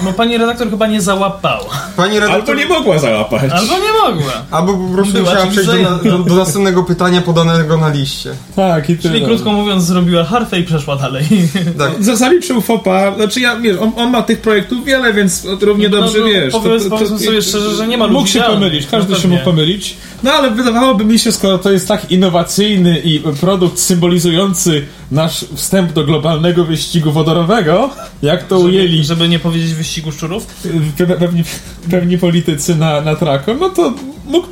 Speaker 1: No pani redaktor chyba nie załapała.
Speaker 2: pani redaktor...
Speaker 3: albo nie mogła załapać.
Speaker 1: Albo nie mogła.
Speaker 2: Albo po prostu
Speaker 1: Była
Speaker 2: musiała przejść do, do, do następnego pytania podanego na liście.
Speaker 3: Tak, i tyle.
Speaker 1: Czyli krótko mówiąc zrobiła harfę i przeszła dalej. *laughs*
Speaker 2: Tak.
Speaker 3: Zaliczył FOPA, znaczy ja, wiesz, on, on ma tych projektów wiele, więc równie
Speaker 1: No,
Speaker 3: dobrze
Speaker 1: no,
Speaker 3: wiesz.
Speaker 1: powiedz- powiedzmy sobie szczerze, że nie ma
Speaker 3: Mógł się pomylić, każdy
Speaker 1: no
Speaker 3: się mógł pomylić. No ale wydawałoby mi się, skoro to jest tak innowacyjny i produkt symbolizujący nasz wstęp do globalnego wyścigu wodorowego, jak to ujęli
Speaker 1: Żeby nie powiedzieć wyścigu szczurów.
Speaker 3: pe- pewni, pewni politycy na, na traku, no to mógł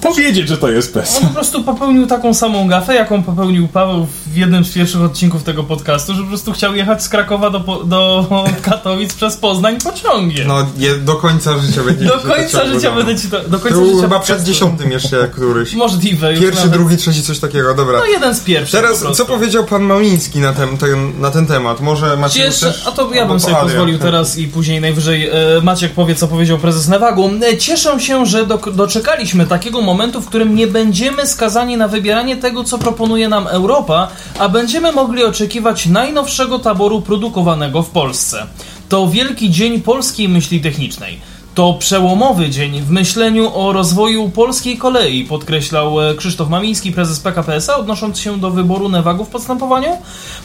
Speaker 3: powiedzieć, że to jest
Speaker 1: On
Speaker 3: PESA.
Speaker 1: po prostu popełnił taką samą gafę, jaką popełnił Paweł w jednym z pierwszych odcinków tego podcastu, że po prostu chciał jechać z Krakowa do, do *laughs* Katowic przez Poznań pociągiem.
Speaker 2: No, je, do końca życia będzie
Speaker 1: do
Speaker 2: to
Speaker 1: końca życia będę ci to... Do
Speaker 2: To
Speaker 1: końca
Speaker 2: był
Speaker 1: życia
Speaker 2: chyba przed dziesiątym jeszcze jak któryś.
Speaker 1: Możliwe.
Speaker 2: Pierwszy,
Speaker 1: nawet.
Speaker 2: drugi, trzeci, coś takiego, dobra.
Speaker 1: No jeden z pierwszych
Speaker 2: Teraz,
Speaker 1: po
Speaker 2: co powiedział pan Mamiński na ten, ten, na ten temat? Może
Speaker 1: Czy
Speaker 2: macie
Speaker 1: jeszcze,
Speaker 2: też...
Speaker 1: a to ja bym sobie
Speaker 2: Adrian.
Speaker 1: pozwolił teraz i później najwyżej e, Maciek powie, co powiedział prezes Newagu. E, Cieszę się, że do, doczekaliśmy takiego momentu, w którym nie będziemy skazani na wybieranie tego, co proponuje nam Europa, a będziemy mogli oczekiwać najnowszego taboru produkowanego w Polsce. To wielki dzień polskiej myśli technicznej. To przełomowy dzień w myśleniu o rozwoju polskiej kolei, podkreślał e, Krzysztof Mamiński, prezes PKP SA, odnosząc się do wyboru Newagu w postępowaniu.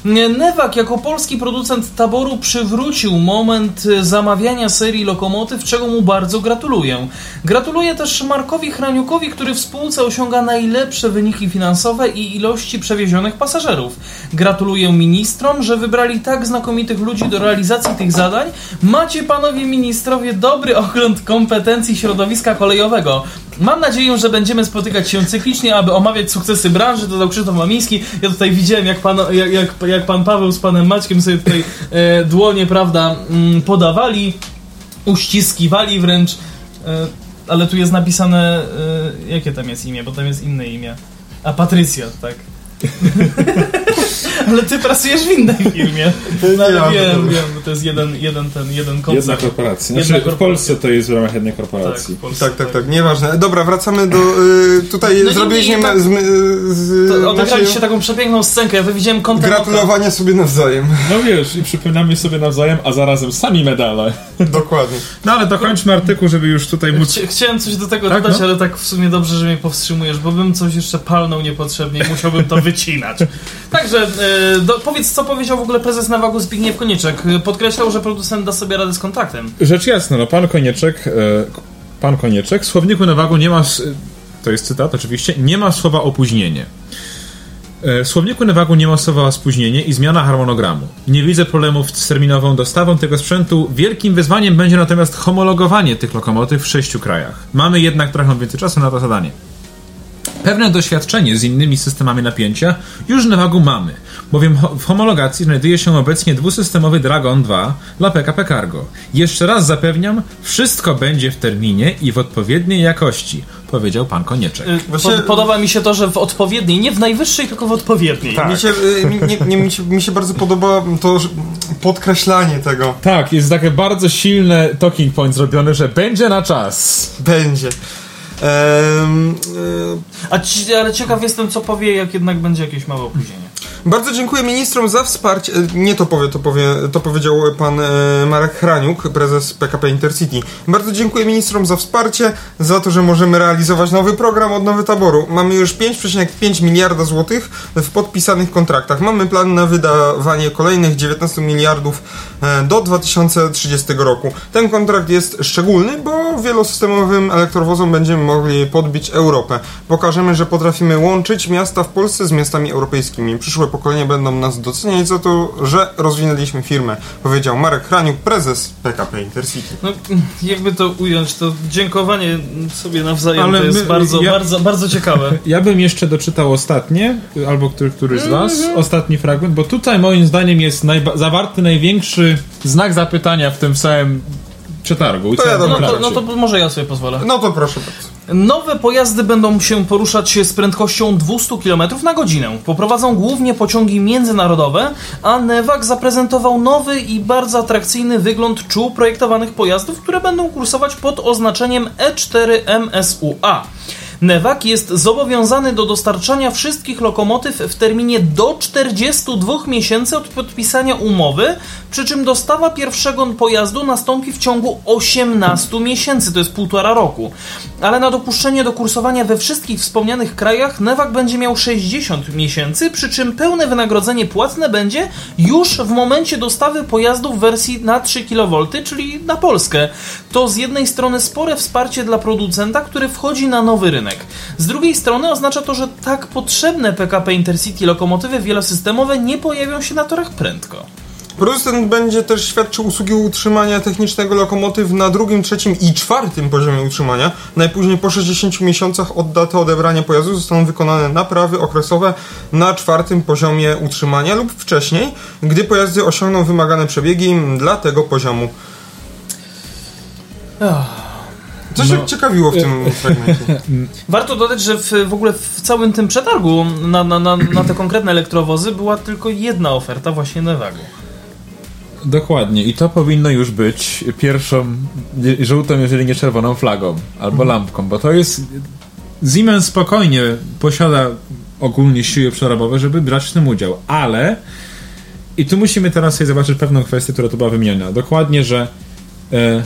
Speaker 1: E, Newag jako polski producent taboru przywrócił moment e, zamawiania serii lokomotyw, czego mu bardzo gratuluję. Gratuluję też Markowi Hraniukowi, który w spółce osiąga najlepsze wyniki finansowe i ilości przewiezionych pasażerów. Gratuluję ministrom, że wybrali tak znakomitych ludzi do realizacji tych zadań. Macie panowie ministrowie dobry *laughs* ogląd kompetencji środowiska kolejowego. Mam nadzieję, że będziemy spotykać się cyklicznie, aby omawiać sukcesy branży, dodał Krzysztof Mamiński. Ja tutaj widziałem, jak pan, jak, jak, jak pan Paweł z panem Maćkiem sobie tutaj e, dłonie, prawda, mm, podawali, uściskiwali wręcz. E, ale tu jest napisane, e, jakie tam jest imię, bo tam jest inne imię. A Patrycja, tak. *laughs* ale ty pracujesz w innej firmie. No,
Speaker 2: Ja,
Speaker 1: wiem, wiem, bo to jest jeden, jeden ten, jeden
Speaker 3: Jedna
Speaker 1: koncert.
Speaker 3: korporacja.
Speaker 1: Jedna
Speaker 3: Znaczy, w
Speaker 1: korporacja.
Speaker 3: Polsce to jest w ramach jednej
Speaker 1: Tak,
Speaker 3: korporacji.
Speaker 1: w Polsce,
Speaker 2: Tak, tak, tak, nieważne. Dobra, wracamy do... Y, tutaj
Speaker 1: No
Speaker 2: zrobiliśmy
Speaker 1: tak-
Speaker 2: z, z,
Speaker 1: To Odegraliście
Speaker 2: Maciejem
Speaker 1: taką przepiękną scenkę, ja widziałem oka.
Speaker 2: gratulowania sobie nawzajem.
Speaker 3: No wiesz, i przypominamy sobie nawzajem, a zarazem sami medale.
Speaker 2: Dokładnie.
Speaker 3: No ale dokończmy artykuł, żeby już tutaj móc...
Speaker 1: Chci- Chciałem coś do tego
Speaker 3: Tak,
Speaker 1: dodać,
Speaker 3: no.
Speaker 1: ale tak w sumie dobrze, że mnie powstrzymujesz, bo bym coś jeszcze palnął niepotrzebnie i musiałbym to wycinać. Także e, do, powiedz, co powiedział w ogóle prezes Nawagu Zbigniew Konieczek. Podkreślał, że producent da sobie radę z kontraktem.
Speaker 3: Rzecz jasna, no pan Konieczek, e, pan Konieczek, w słowniku Nawagu nie ma, to jest cytat oczywiście, nie ma słowa opóźnienie. E, W słowniku Newagu nie ma słowa spóźnienie i zmiana harmonogramu. Nie widzę problemów z terminową dostawą tego sprzętu. Wielkim wyzwaniem będzie natomiast homologowanie tych lokomotyw w sześciu krajach. Mamy jednak trochę więcej czasu na to zadanie. Pewne doświadczenie z innymi systemami napięcia już w Nevagu mamy, bowiem ho- w homologacji znajduje się obecnie dwusystemowy Dragon 2 dla PKP Cargo. Jeszcze raz zapewniam, wszystko będzie w terminie i w odpowiedniej jakości, powiedział pan Konieczek.
Speaker 1: E,
Speaker 2: Właśnie-
Speaker 1: Po, podoba mi się to, że w odpowiedniej, nie w najwyższej, tylko w odpowiedniej.
Speaker 2: Mi, się, y, mi, nie, nie, mi, się, mi się bardzo podoba to podkreślanie tego.
Speaker 3: Tak, jest takie bardzo silne talking point zrobione, że będzie na czas.
Speaker 2: Będzie. Y,
Speaker 1: A ci, ale ciekaw jestem, co powie, jak jednak będzie jakieś małe opóźnienie.
Speaker 2: Bardzo dziękuję ministrom za wsparcie. e, Nie to powie, to powie, to powiedział pan e, Marek Hraniuk, prezes PKP Intercity. Bardzo dziękuję ministrom za wsparcie, za to, że możemy realizować nowy program od Nowy Taboru. Mamy już 5,5 miliarda złotych w podpisanych kontraktach. Mamy plan na wydawanie kolejnych 19 miliardów e, do 2030 roku. Ten kontrakt jest szczególny, bo wielosystemowym elektrowozom będziemy mogli podbić Europę. Pokażemy, że potrafimy łączyć miasta w Polsce z miastami europejskimi. Przyszłe pokolenia będą nas doceniać za to, że rozwinęliśmy firmę, powiedział Marek Hraniuk, prezes PKP Intercity.
Speaker 1: No, jakby to ująć, to dziękowanie sobie nawzajem
Speaker 3: Ale
Speaker 1: to jest
Speaker 3: my-
Speaker 1: bardzo,
Speaker 3: ja-
Speaker 1: bardzo, bardzo ciekawe. *laughs*
Speaker 3: Ja bym jeszcze doczytał ostatnie, albo który, któryś z was,
Speaker 1: Mhm.
Speaker 3: ostatni fragment, bo tutaj moim zdaniem jest najba- zawarty największy znak zapytania w tym całym przetargu.
Speaker 2: To ja
Speaker 1: No to, no to może ja sobie pozwolę.
Speaker 2: No to proszę bardzo.
Speaker 1: Nowe pojazdy będą się poruszać z prędkością 200 km na godzinę. Poprowadzą głównie pociągi międzynarodowe, a Newak zaprezentował nowy i bardzo atrakcyjny wygląd czuł projektowanych pojazdów, które będą kursować pod oznaczeniem E E4 MSUA. Newak jest zobowiązany do dostarczania wszystkich lokomotyw w terminie do 42 miesięcy od podpisania umowy, przy czym dostawa pierwszego pojazdu nastąpi w ciągu 18 miesięcy, to jest półtora roku. Ale na dopuszczenie do kursowania we wszystkich wspomnianych krajach Newak będzie miał 60 miesięcy, przy czym pełne wynagrodzenie płatne będzie już w momencie dostawy pojazdu w wersji na 3 kV, czyli na Polskę. To z jednej strony spore wsparcie dla producenta, który wchodzi na nowy rynek. Z drugiej strony oznacza to, że tak potrzebne PKP Intercity lokomotywy wielosystemowe nie pojawią się na torach prędko.
Speaker 2: Producent będzie też świadczył usługi utrzymania technicznego lokomotyw na drugim, trzecim i czwartym poziomie utrzymania. Najpóźniej po 60 miesiącach od daty odebrania pojazdu zostaną wykonane naprawy okresowe na czwartym poziomie utrzymania lub wcześniej, gdy pojazdy osiągną wymagane przebiegi dla tego poziomu. Co się
Speaker 3: No.
Speaker 2: ciekawiło w tym fragmencie? *laughs*
Speaker 1: Warto dodać, że w, w ogóle w całym tym przetargu na, na, na, na te konkretne elektrowozy była tylko jedna oferta właśnie Nevago.
Speaker 3: Dokładnie. I to powinno już być pierwszą żółtą, jeżeli nie czerwoną flagą albo lampką, bo to jest. Siemens spokojnie posiada ogólnie siły przerobowe, żeby brać w tym udział, ale i tu musimy teraz sobie zobaczyć pewną kwestię, która tu była wymieniona. Dokładnie, że e,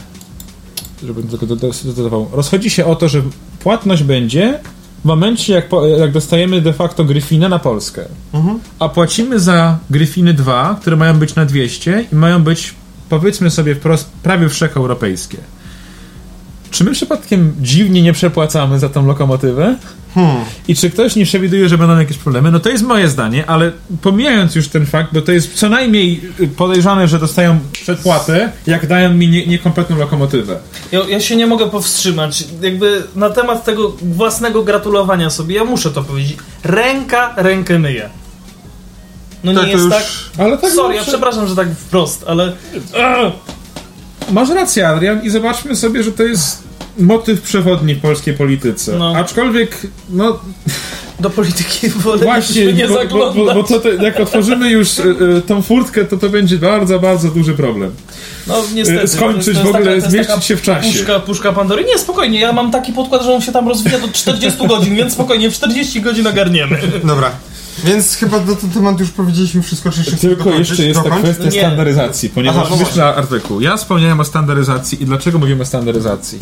Speaker 3: żebym tylko do- do- dodawał. Rozchodzi się o to, że płatność będzie w momencie, jak, po, jak dostajemy de facto Gryfinę na Polskę. A płacimy za Gryfiny 2, które mają być na 200 i mają być, powiedzmy sobie wprost, prawie wszecheuropejskie. Czy my przypadkiem dziwnie nie przepłacamy za tą lokomotywę? I czy ktoś nie przewiduje, że będą jakieś problemy? No to jest moje zdanie, ale pomijając już ten fakt, bo to jest co najmniej y, podejrzane, że dostają przedpłatę, jak dają mi nie, niekompletną lokomotywę.
Speaker 1: Ja, ja się nie mogę powstrzymać. Jakby na temat tego własnego gratulowania sobie, ja muszę to powiedzieć. Ręka rękę myje. No
Speaker 2: Tak,
Speaker 1: nie jest
Speaker 2: już-
Speaker 1: tak.
Speaker 3: Ale tak
Speaker 1: Sorry, ja przepraszam, że tak wprost, ale.
Speaker 3: Masz rację, Adrian, i zobaczmy sobie, że to jest motyw przewodni w polskiej polityce.
Speaker 1: No.
Speaker 3: Aczkolwiek, no
Speaker 1: Do polityki wolę
Speaker 3: właśnie,
Speaker 1: nie
Speaker 3: bo, bo,
Speaker 1: zaglądać.
Speaker 3: bo, bo to te, jak otworzymy już y, y, tą furtkę, to to będzie bardzo, bardzo duży problem.
Speaker 1: No niestety.
Speaker 3: y, skończyć w ogóle,
Speaker 1: taka-
Speaker 3: zmieścić się w czasie.
Speaker 1: Puszka, puszka Pandory. Nie, spokojnie, ja mam taki podkład, że on się tam rozwija do 40 godzin, więc spokojnie, w 40 godzin ogarniemy.
Speaker 2: Dobra. Więc chyba na ten temat już powiedzieliśmy wszystko, czy jeszcze
Speaker 3: Tylko jeszcze jest ta kwestia standaryzacji, ponieważ
Speaker 2: Aha, no
Speaker 3: artykuł. Ja wspomniałem o standaryzacji i dlaczego mówimy o standaryzacji.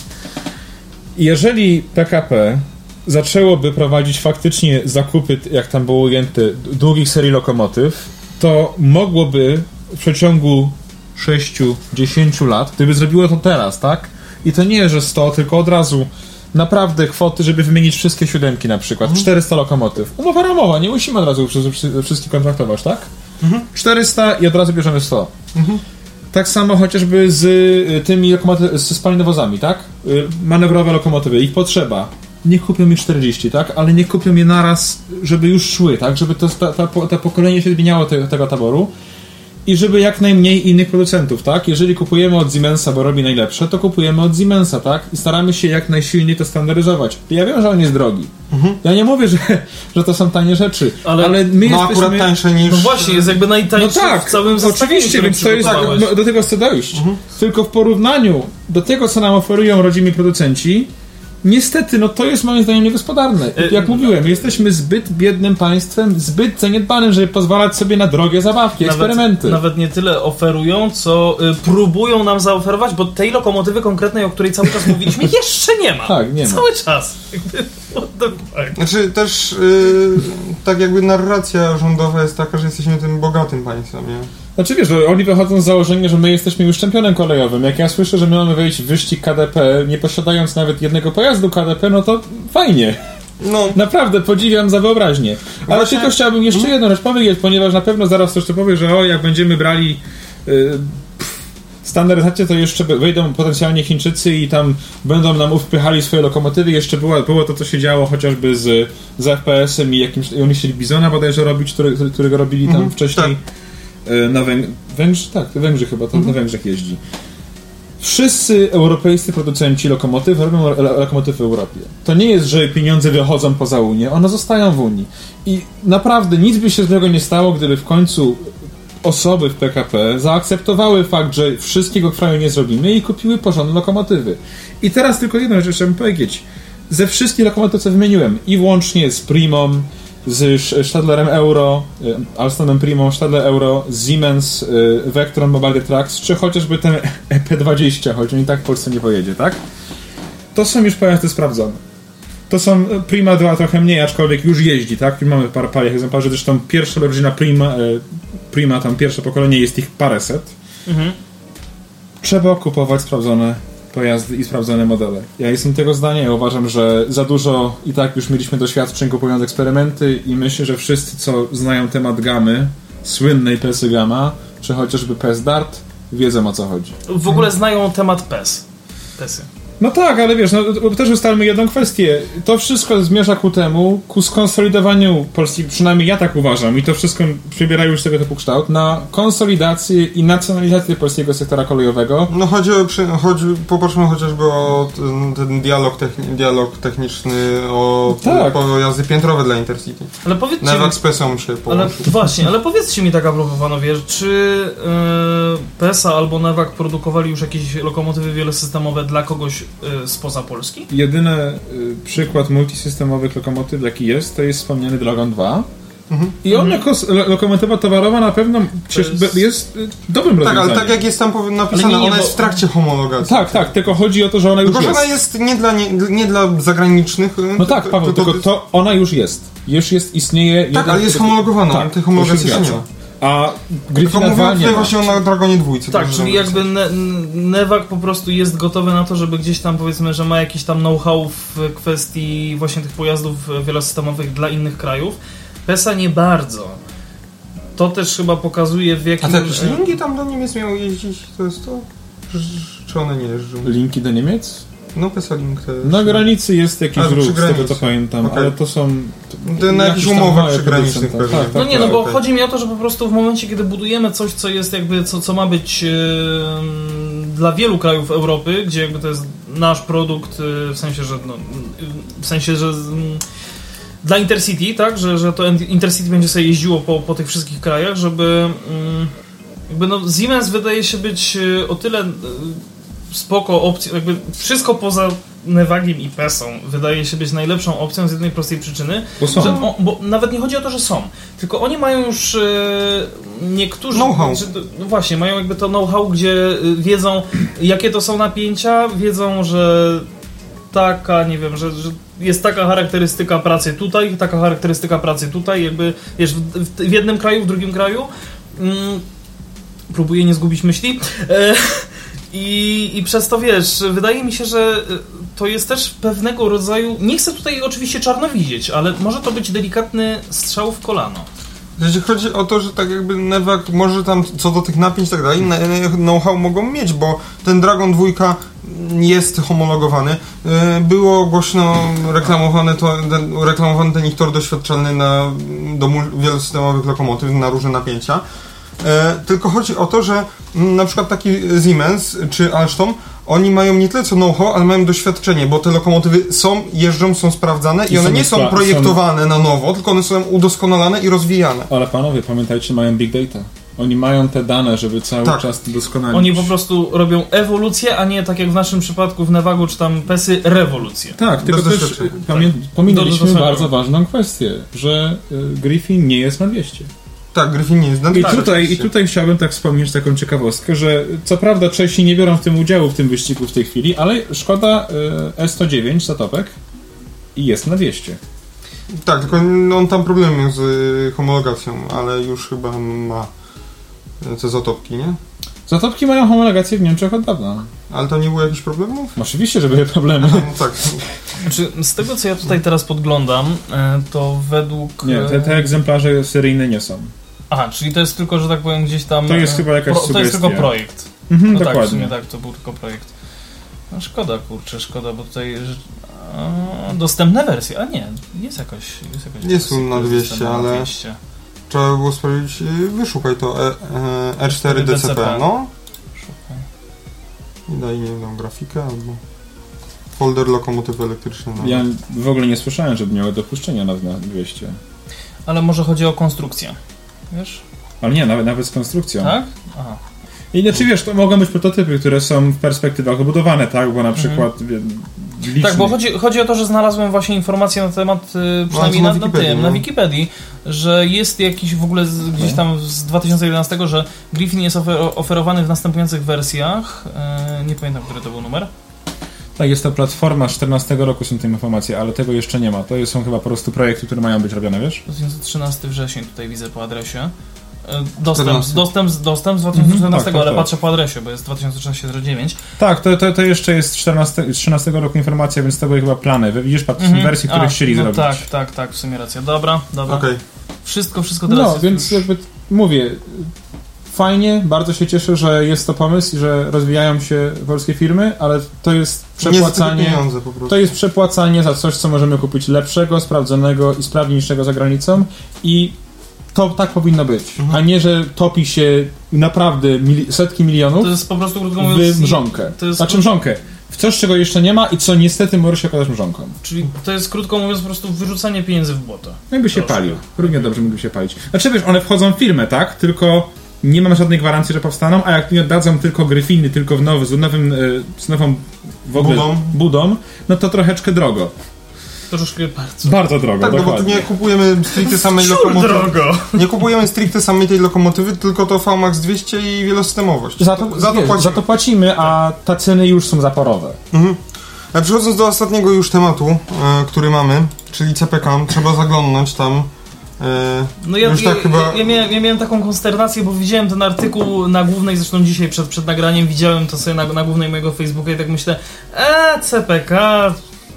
Speaker 3: Jeżeli PKP zaczęłoby prowadzić faktycznie zakupy, jak tam było ujęte, długich serii lokomotyw, to mogłoby w przeciągu 6-10 lat, gdyby zrobiło to teraz, tak? I to nie, że 100, tylko od razu naprawdę kwoty, żeby wymienić wszystkie siódemki na przykład, 400 lokomotyw. Umowa ramowa, nie musimy od razu wszystkich kontraktować, tak? 400 i od razu bierzemy 100. Tak samo chociażby z y, tymi lokomoty- z spalinowozami, tak? Y, Manewrowe lokomotywy, ich potrzeba. Niech kupią ich 40, tak? Ale niech kupią je naraz, żeby już szły, tak? Żeby to, ta, ta, ta pokolenie się zmieniało te, tego taboru. I żeby jak najmniej innych producentów, tak? Jeżeli kupujemy od Siemensa, bo robi najlepsze, to kupujemy od Siemensa, tak? I staramy się jak najsilniej to standaryzować. Ja wiem, że on jest drogi. Ja nie mówię, że, że to są tanie rzeczy, ale,
Speaker 1: Ale-
Speaker 3: my
Speaker 2: No
Speaker 3: jesteśmy...
Speaker 2: akurat tańsze niż...
Speaker 1: No właśnie, jest jakby
Speaker 3: No
Speaker 1: najtańszy
Speaker 3: tak,
Speaker 1: w całym zestawieniu,
Speaker 3: oczywiście, więc to jest, no, do tego chcę dojść. Tylko w porównaniu do tego, co nam oferują rodzimi producenci, niestety, no to jest moim zdaniem niegospodarne. I
Speaker 1: Y,
Speaker 3: Jak mówiłem, jesteśmy zbyt biednym państwem, zbyt zaniedbanym, żeby pozwalać sobie na drogie zabawki, eksperymenty.
Speaker 1: Nawet, nawet nie tyle oferują, co y, próbują nam zaoferować, bo tej lokomotywy konkretnej, o której cały czas *laughs* mówiliśmy, jeszcze nie ma.
Speaker 3: Tak, nie ma.
Speaker 1: Cały czas. Jakby, *laughs* what the fuck?
Speaker 2: Znaczy też yy, tak jakby narracja rządowa jest taka, że jesteśmy tym bogatym państwem, nie?
Speaker 3: Znaczy wiesz, że oni wychodzą z założenia, że my jesteśmy już czempionem kolejowym. Jak ja słyszę, że my mamy wejść w wyścig KDP, nie posiadając nawet jednego pojazdu KDP, no to fajnie.
Speaker 2: No,
Speaker 3: Naprawdę podziwiam za wyobraźnię. Ale
Speaker 2: Właśnie-
Speaker 3: tylko chciałbym jeszcze jedną rzecz powiedzieć, ponieważ na pewno zaraz ktoś to powie, że o, jak będziemy brali y, standaryzację, to jeszcze wejdą potencjalnie Chińczycy i tam będą nam wpychali swoje lokomotywy. Jeszcze było, było to, co się działo chociażby z, z FPS-em i jakimś... I oni chcieli Bizona bodajże robić, który, którego robili tam
Speaker 2: Mhm,
Speaker 3: wcześniej. Y, Na Węg- Węgrzy, tak, Węgrzy chyba, to na Węgrzech jeździ. Wszyscy europejscy producenci lokomotyw robią lo- lokomotywy w Europie. To nie jest, że pieniądze wychodzą poza Unię, one zostają w Unii. I naprawdę nic by się z tego nie stało, gdyby w końcu osoby w PKP zaakceptowały fakt, że wszystkiego kraju nie zrobimy i kupiły porządne lokomotywy. I teraz tylko jedną rzecz chciałbym powiedzieć. Ze wszystkich lokomotyw, co wymieniłem, i włącznie z Primą, z Stadlerem Euro, y, Alstonem Primą, Stadler Euro, Siemens, y, Vectron Mobile Trucks, czy chociażby ten *laughs* EP20, choć on i tak w Polsce nie pojedzie, tak? To są już pojazdy sprawdzone. To są y, Prima 2 trochę mniej, aczkolwiek już jeździ, tak? Mamy parę, parę egzemplarzy, zresztą pierwsza rodzina Prima, Prima, tam pierwsze pokolenie, jest ich paręset.
Speaker 1: Mhm.
Speaker 3: Trzeba kupować sprawdzone pojazdy i sprawdzone modele. Ja jestem tego zdania, ja uważam, że za dużo i tak już mieliśmy doświadczeń kupując eksperymenty i myślę, że wszyscy, co znają temat gamy, słynnej PSy Gama, czy chociażby PES Dart, wiedzą o co chodzi.
Speaker 1: W ogóle znają temat PES. PESy.
Speaker 3: No tak, ale wiesz, no, też ustalmy jedną kwestię. To wszystko zmierza ku temu, ku skonsolidowaniu Polski, przynajmniej ja tak uważam, i to wszystko przybiera już tego typu kształt, na konsolidację i nacjonalizację polskiego sektora kolejowego.
Speaker 2: no chodzi o, przy, chodzi, popatrzmy chociażby o ten, ten dialog, techni, dialog techniczny o
Speaker 3: Tak.
Speaker 2: pojazdy piętrowe dla Intercity.
Speaker 1: Ale powiedzcie
Speaker 2: Nawet
Speaker 1: mi,
Speaker 2: z PES-em się
Speaker 1: ale właśnie, ale powiedzcie mi tak a propos panowie, czy yy, PESA albo Newak produkowali już jakieś lokomotywy wielosystemowe dla kogoś spoza Polski?
Speaker 3: Jedyny y, przykład multisystemowych lokomotyw, jaki jest, to jest wspomniany Dragon 2.
Speaker 2: Mhm.
Speaker 3: I on jako s- lo- lokomotywa towarowa na pewno jest,
Speaker 1: jest-
Speaker 3: y, dobrym
Speaker 2: Tak,
Speaker 3: rozwiązaniem.
Speaker 2: ale tak jak jest tam napisane,
Speaker 1: nie, nie,
Speaker 2: ona
Speaker 1: bo-
Speaker 2: jest w trakcie homologacji.
Speaker 3: tak, tak, tylko chodzi o to, że ona już
Speaker 2: Tylko, że
Speaker 3: jest.
Speaker 2: ona jest nie dla, nie, nie dla zagranicznych. y,
Speaker 3: No tak, Paweł, tylko to ona już jest. Już jest, istnieje...
Speaker 2: Tak,
Speaker 3: jeden-
Speaker 2: ale jest homologowana,
Speaker 3: Tak,
Speaker 2: tej homologacji
Speaker 3: to się
Speaker 2: nie ma.
Speaker 3: A
Speaker 2: Tylko
Speaker 3: Griffina
Speaker 2: mówię
Speaker 3: 2 nie
Speaker 2: tutaj
Speaker 3: ma.
Speaker 2: właśnie o na Dragonie dwójce.
Speaker 1: Tak,
Speaker 2: także
Speaker 1: czyli jakby ne, Newak po prostu jest gotowy na to, żeby gdzieś tam powiedzmy, że ma jakiś tam know-how w kwestii właśnie tych pojazdów wielosystemowych dla innych krajów. PESA nie bardzo. To też chyba pokazuje w
Speaker 2: A
Speaker 1: jakim...
Speaker 2: te jakieś linki tam do Niemiec miały jeździć, to jest to? Czy- one nie jeżdżą?
Speaker 3: Linki do Niemiec?
Speaker 2: No PESA Link to jest...
Speaker 3: Na granicy jest jakiś
Speaker 2: A, przy
Speaker 3: ruch, z tego co pamiętam,
Speaker 2: Okej.
Speaker 3: ale to są...
Speaker 2: To na jakichś umowach przygranicznych.
Speaker 3: Tak, tak,
Speaker 1: No nie, no bo
Speaker 2: okej.
Speaker 1: chodzi mi o to, że po prostu w momencie, kiedy budujemy coś, co jest jakby, co, co ma być em, dla wielu krajów Europy, gdzie jakby to jest nasz produkt, y, w sensie, że no, y, w sensie, że mm, dla Intercity, tak, że, że to Intercity będzie sobie jeździło po, po tych wszystkich krajach, żeby mm, jakby no Siemens wydaje się być y, o tyle y, spoko opcją, jakby wszystko poza Nevagiem i Pesą wydaje się być najlepszą opcją z jednej prostej przyczyny,
Speaker 3: Bo są.
Speaker 1: że, o, bo nawet nie chodzi o to, że są, tylko oni mają już e, niektórzy.
Speaker 2: Know-how.
Speaker 1: że- No właśnie, mają jakby to know-how, gdzie e, wiedzą, jakie to są napięcia, wiedzą, że taka, nie wiem, że, że jest taka charakterystyka pracy tutaj, taka charakterystyka pracy tutaj, jakby wiesz, w, w, w jednym kraju, w drugim kraju. Mm, próbuję nie zgubić myśli. E, *laughs* i, I przez to wiesz, wydaje mi się, że e, to jest też pewnego rodzaju. Nie chcę tutaj oczywiście czarno widzieć, ale może to być delikatny strzał w kolano.
Speaker 2: Jeśli chodzi o to, że tak jakby Nevak może tam co do tych napięć i tak dalej, know-how mogą mieć, bo ten Dragon 2 jest homologowany. Yy, Było głośno reklamowane to, ten, reklamowany ten ich tor doświadczalny na, do wielosystemowych lokomotyw na różne napięcia. E, tylko chodzi o to, że mm, na przykład taki Siemens czy Alstom, oni mają nie tyle co know-how, ale mają doświadczenie, bo te lokomotywy są, jeżdżą, są sprawdzane i,
Speaker 3: I
Speaker 2: one
Speaker 3: są
Speaker 2: nie są projektowane na nowo, tylko one są udoskonalane i rozwijane.
Speaker 3: Ale panowie, pamiętajcie, mają big data. Oni mają te dane, żeby cały
Speaker 2: Tak.
Speaker 3: czas to doskonalić.
Speaker 1: Oni po prostu robią ewolucję, a nie tak jak w naszym przypadku w Nevagu czy tam Pesy, rewolucję.
Speaker 3: Tak, tylko
Speaker 2: Bez
Speaker 3: też pamię- pominęliśmy bardzo ważną kwestię, że y, Griffin nie jest na 200.
Speaker 2: Tak, Griffin nie jest
Speaker 3: I
Speaker 2: tak,
Speaker 3: tutaj, I tutaj chciałbym tak wspomnieć taką ciekawostkę, że co prawda Czesi nie biorą w tym udziału w tym wyścigu w tej chwili, ale Szkoda y, S109 Zatopek i jest na 200.
Speaker 2: Tak, tylko on tam problem miał z y, homologacją, ale już chyba ma y, te zatopki, nie?
Speaker 3: Zatopki mają homologację w Niemczech od dawna.
Speaker 2: Ale tam nie było jakichś problemów?
Speaker 3: Oczywiście, że były *laughs* problemy.
Speaker 2: No tak.
Speaker 1: Znaczy, z tego co ja tutaj teraz podglądam, e, to według.
Speaker 3: Nie, te, te egzemplarze seryjne nie są.
Speaker 1: Aha, czyli to jest tylko, że tak powiem, gdzieś tam.
Speaker 3: To jest
Speaker 1: e,
Speaker 3: chyba jakaś
Speaker 1: To jest tylko projekt.
Speaker 3: Mhm,
Speaker 1: No tak, w
Speaker 3: dokładnie.
Speaker 1: sumie tak, to był tylko projekt. No szkoda, kurczę, szkoda, bo tutaj. a, dostępne wersje, a nie, jest jakaś. Jest jakaś
Speaker 2: Nie
Speaker 1: wersja,
Speaker 2: są na
Speaker 1: która jest
Speaker 2: 200,
Speaker 1: dostępna na
Speaker 2: ale-
Speaker 1: 200.
Speaker 2: Trzeba by było sprawdzić, wyszukaj to e, e, R4 DCP,
Speaker 1: DCP.
Speaker 2: no.
Speaker 1: Szukaj.
Speaker 2: I daj, nie wiem, grafikę albo folder lokomotywy elektryczne. No.
Speaker 3: Ja w ogóle nie słyszałem, żeby miały dopuszczenia na, na 200.
Speaker 1: Ale może chodzi o konstrukcję. Wiesz?
Speaker 3: Ale nie, nawet, nawet z konstrukcją.
Speaker 1: Tak? Aha.
Speaker 3: I znaczy wiesz, to mogą być prototypy, które są w perspektywach obudowane, tak? Bo na przykład mhm.
Speaker 1: Tak, bo chodzi, chodzi o to, że znalazłem właśnie informację na temat, y, przynajmniej
Speaker 2: na
Speaker 1: na, na,
Speaker 2: Wikipedii,
Speaker 1: tym,
Speaker 2: no.
Speaker 1: na Wikipedii, że jest jakiś w ogóle z, gdzieś tam z 2011, że Griffin jest ofer oferowany w następujących wersjach. E, nie pamiętam, który to był numer.
Speaker 3: Tak, jest to platforma z 14 roku są te informacje, ale tego jeszcze nie ma. To są chyba po prostu projekty, które mają być robione, wiesz?
Speaker 1: 2013 wrzesień tutaj widzę po adresie. E, Dostęp,
Speaker 2: 14.
Speaker 1: dostęp, dostęp z 2014,
Speaker 3: Mhm, tak, tak,
Speaker 1: ale
Speaker 3: tak.
Speaker 1: patrzę po adresie, bo jest 2013-09.
Speaker 3: Tak, to, to, to jeszcze jest 14, z 13 roku informacja, więc to były chyba plany. Widzisz, patrz,
Speaker 1: Mhm.
Speaker 3: wersji, które
Speaker 1: A,
Speaker 3: chcieli
Speaker 1: no
Speaker 3: zrobić.
Speaker 1: Tak, tak, tak, w sumie racja. Dobra, dobra.
Speaker 2: Okej.
Speaker 1: Wszystko, wszystko teraz
Speaker 3: No,
Speaker 1: jest
Speaker 3: więc
Speaker 1: już...
Speaker 3: jakby mówię, fajnie, bardzo się cieszę, że jest to pomysł i że rozwijają się polskie firmy, ale to jest przepłacanie.
Speaker 2: pieniądze po prostu.
Speaker 3: To jest przepłacanie za coś, co możemy kupić lepszego, sprawdzonego i sprawniejszego za granicą i to tak powinno być,
Speaker 1: Mhm.
Speaker 3: a nie, że topi się naprawdę mili- setki milionów
Speaker 1: To jest po prostu, krótko mówiąc...
Speaker 3: w mrzonkę.
Speaker 1: to jest-
Speaker 3: Znaczy mrzonkę. W coś, czego jeszcze nie ma i co niestety może się okazać mrzonką.
Speaker 1: Czyli to jest krótko mówiąc po prostu wyrzucanie pieniędzy w błoto.
Speaker 3: Jakby się palił. Równie dobrze mógłby się palić. Znaczy wiesz, one wchodzą w firmę, tak? Tylko nie mamy żadnej gwarancji, że powstaną, a jak nie oddadzą tylko Gryfiny, tylko w nowy, z nowym, e, z nową w ogóle
Speaker 2: Budą.
Speaker 3: budą, no to troszeczkę drogo.
Speaker 1: Troszeczkę bardzo.
Speaker 3: Bardzo drogo,
Speaker 2: Tak, no bo tu
Speaker 3: dokładnie.
Speaker 2: nie kupujemy stricte samej lokomotywy.
Speaker 1: drogo!
Speaker 2: Nie kupujemy stricte samej tej lokomotywy, tylko to VMAX 200 i wielosystemowość.
Speaker 3: Za to,
Speaker 2: za to
Speaker 3: wiesz,
Speaker 2: płacimy.
Speaker 3: za to płacimy, a te ceny już są zaporowe.
Speaker 2: Mhm. A przechodząc do ostatniego już tematu, e, który mamy, czyli CPK, trzeba zaglądnąć tam. E,
Speaker 1: No ja,
Speaker 2: tak chyba.
Speaker 1: ja, miałem, ja miałem taką konsternację, bo widziałem ten artykuł na głównej, zresztą dzisiaj przed, przed nagraniem widziałem to sobie na, na głównej mojego Facebooka i tak myślę, eee, CPK,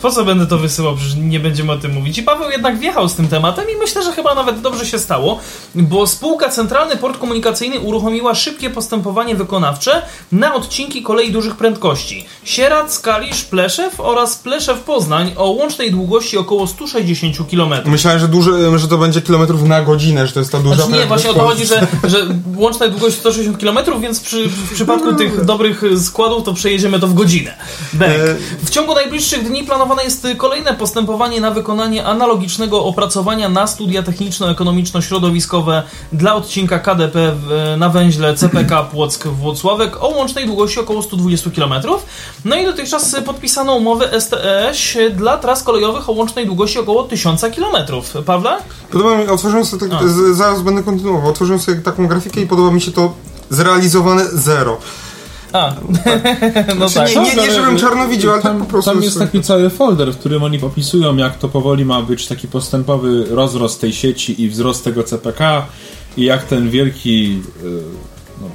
Speaker 1: po co będę to wysyłał, przecież nie będziemy o tym mówić. I Paweł jednak wjechał z tym tematem i myślę, że chyba nawet dobrze się stało, bo spółka Centralny Port Komunikacyjny uruchomiła szybkie postępowanie wykonawcze na odcinki kolei dużych prędkości. Sieradz, Kalisz, Pleszew oraz Pleszew-Poznań o łącznej długości około 160 km.
Speaker 2: Myślałem, że, duży, że to będzie kilometrów na godzinę, że to jest ta duża
Speaker 1: Znaczy nie, właśnie o to chodzi, że, że łączna długość 160 km, więc przy, w przypadku tych dobrych składów to przejedziemy to w godzinę. Bek.
Speaker 2: E,
Speaker 1: W ciągu najbliższych dni planowane jest kolejne postępowanie na wykonanie analogicznego opracowania na studia techniczno-ekonomiczno-środowiskowe dla odcinka KDP na węźle CPK *clears throat* Płock-Włocławek o łącznej długości około 120 km. No i dotychczas podpisano umowę STS dla tras kolejowych o łącznej długości około 1000 km. Pawle?
Speaker 2: Podoba mi, otworzyłem sobie, tak, zaraz będę kontynuował, otworzyłem sobie taką grafikę i podoba mi się to zrealizowane zero.
Speaker 1: A, *laughs* no
Speaker 2: Znaczy,
Speaker 1: tak.
Speaker 2: nie, nie, nie żebym czarno widział, ale
Speaker 3: tam,
Speaker 2: tak po prostu...
Speaker 3: Tam jest taki cały folder, w którym oni opisują, jak to powoli ma być taki postępowy rozrost tej sieci i wzrost tego CPK i jak ten wielki e, no,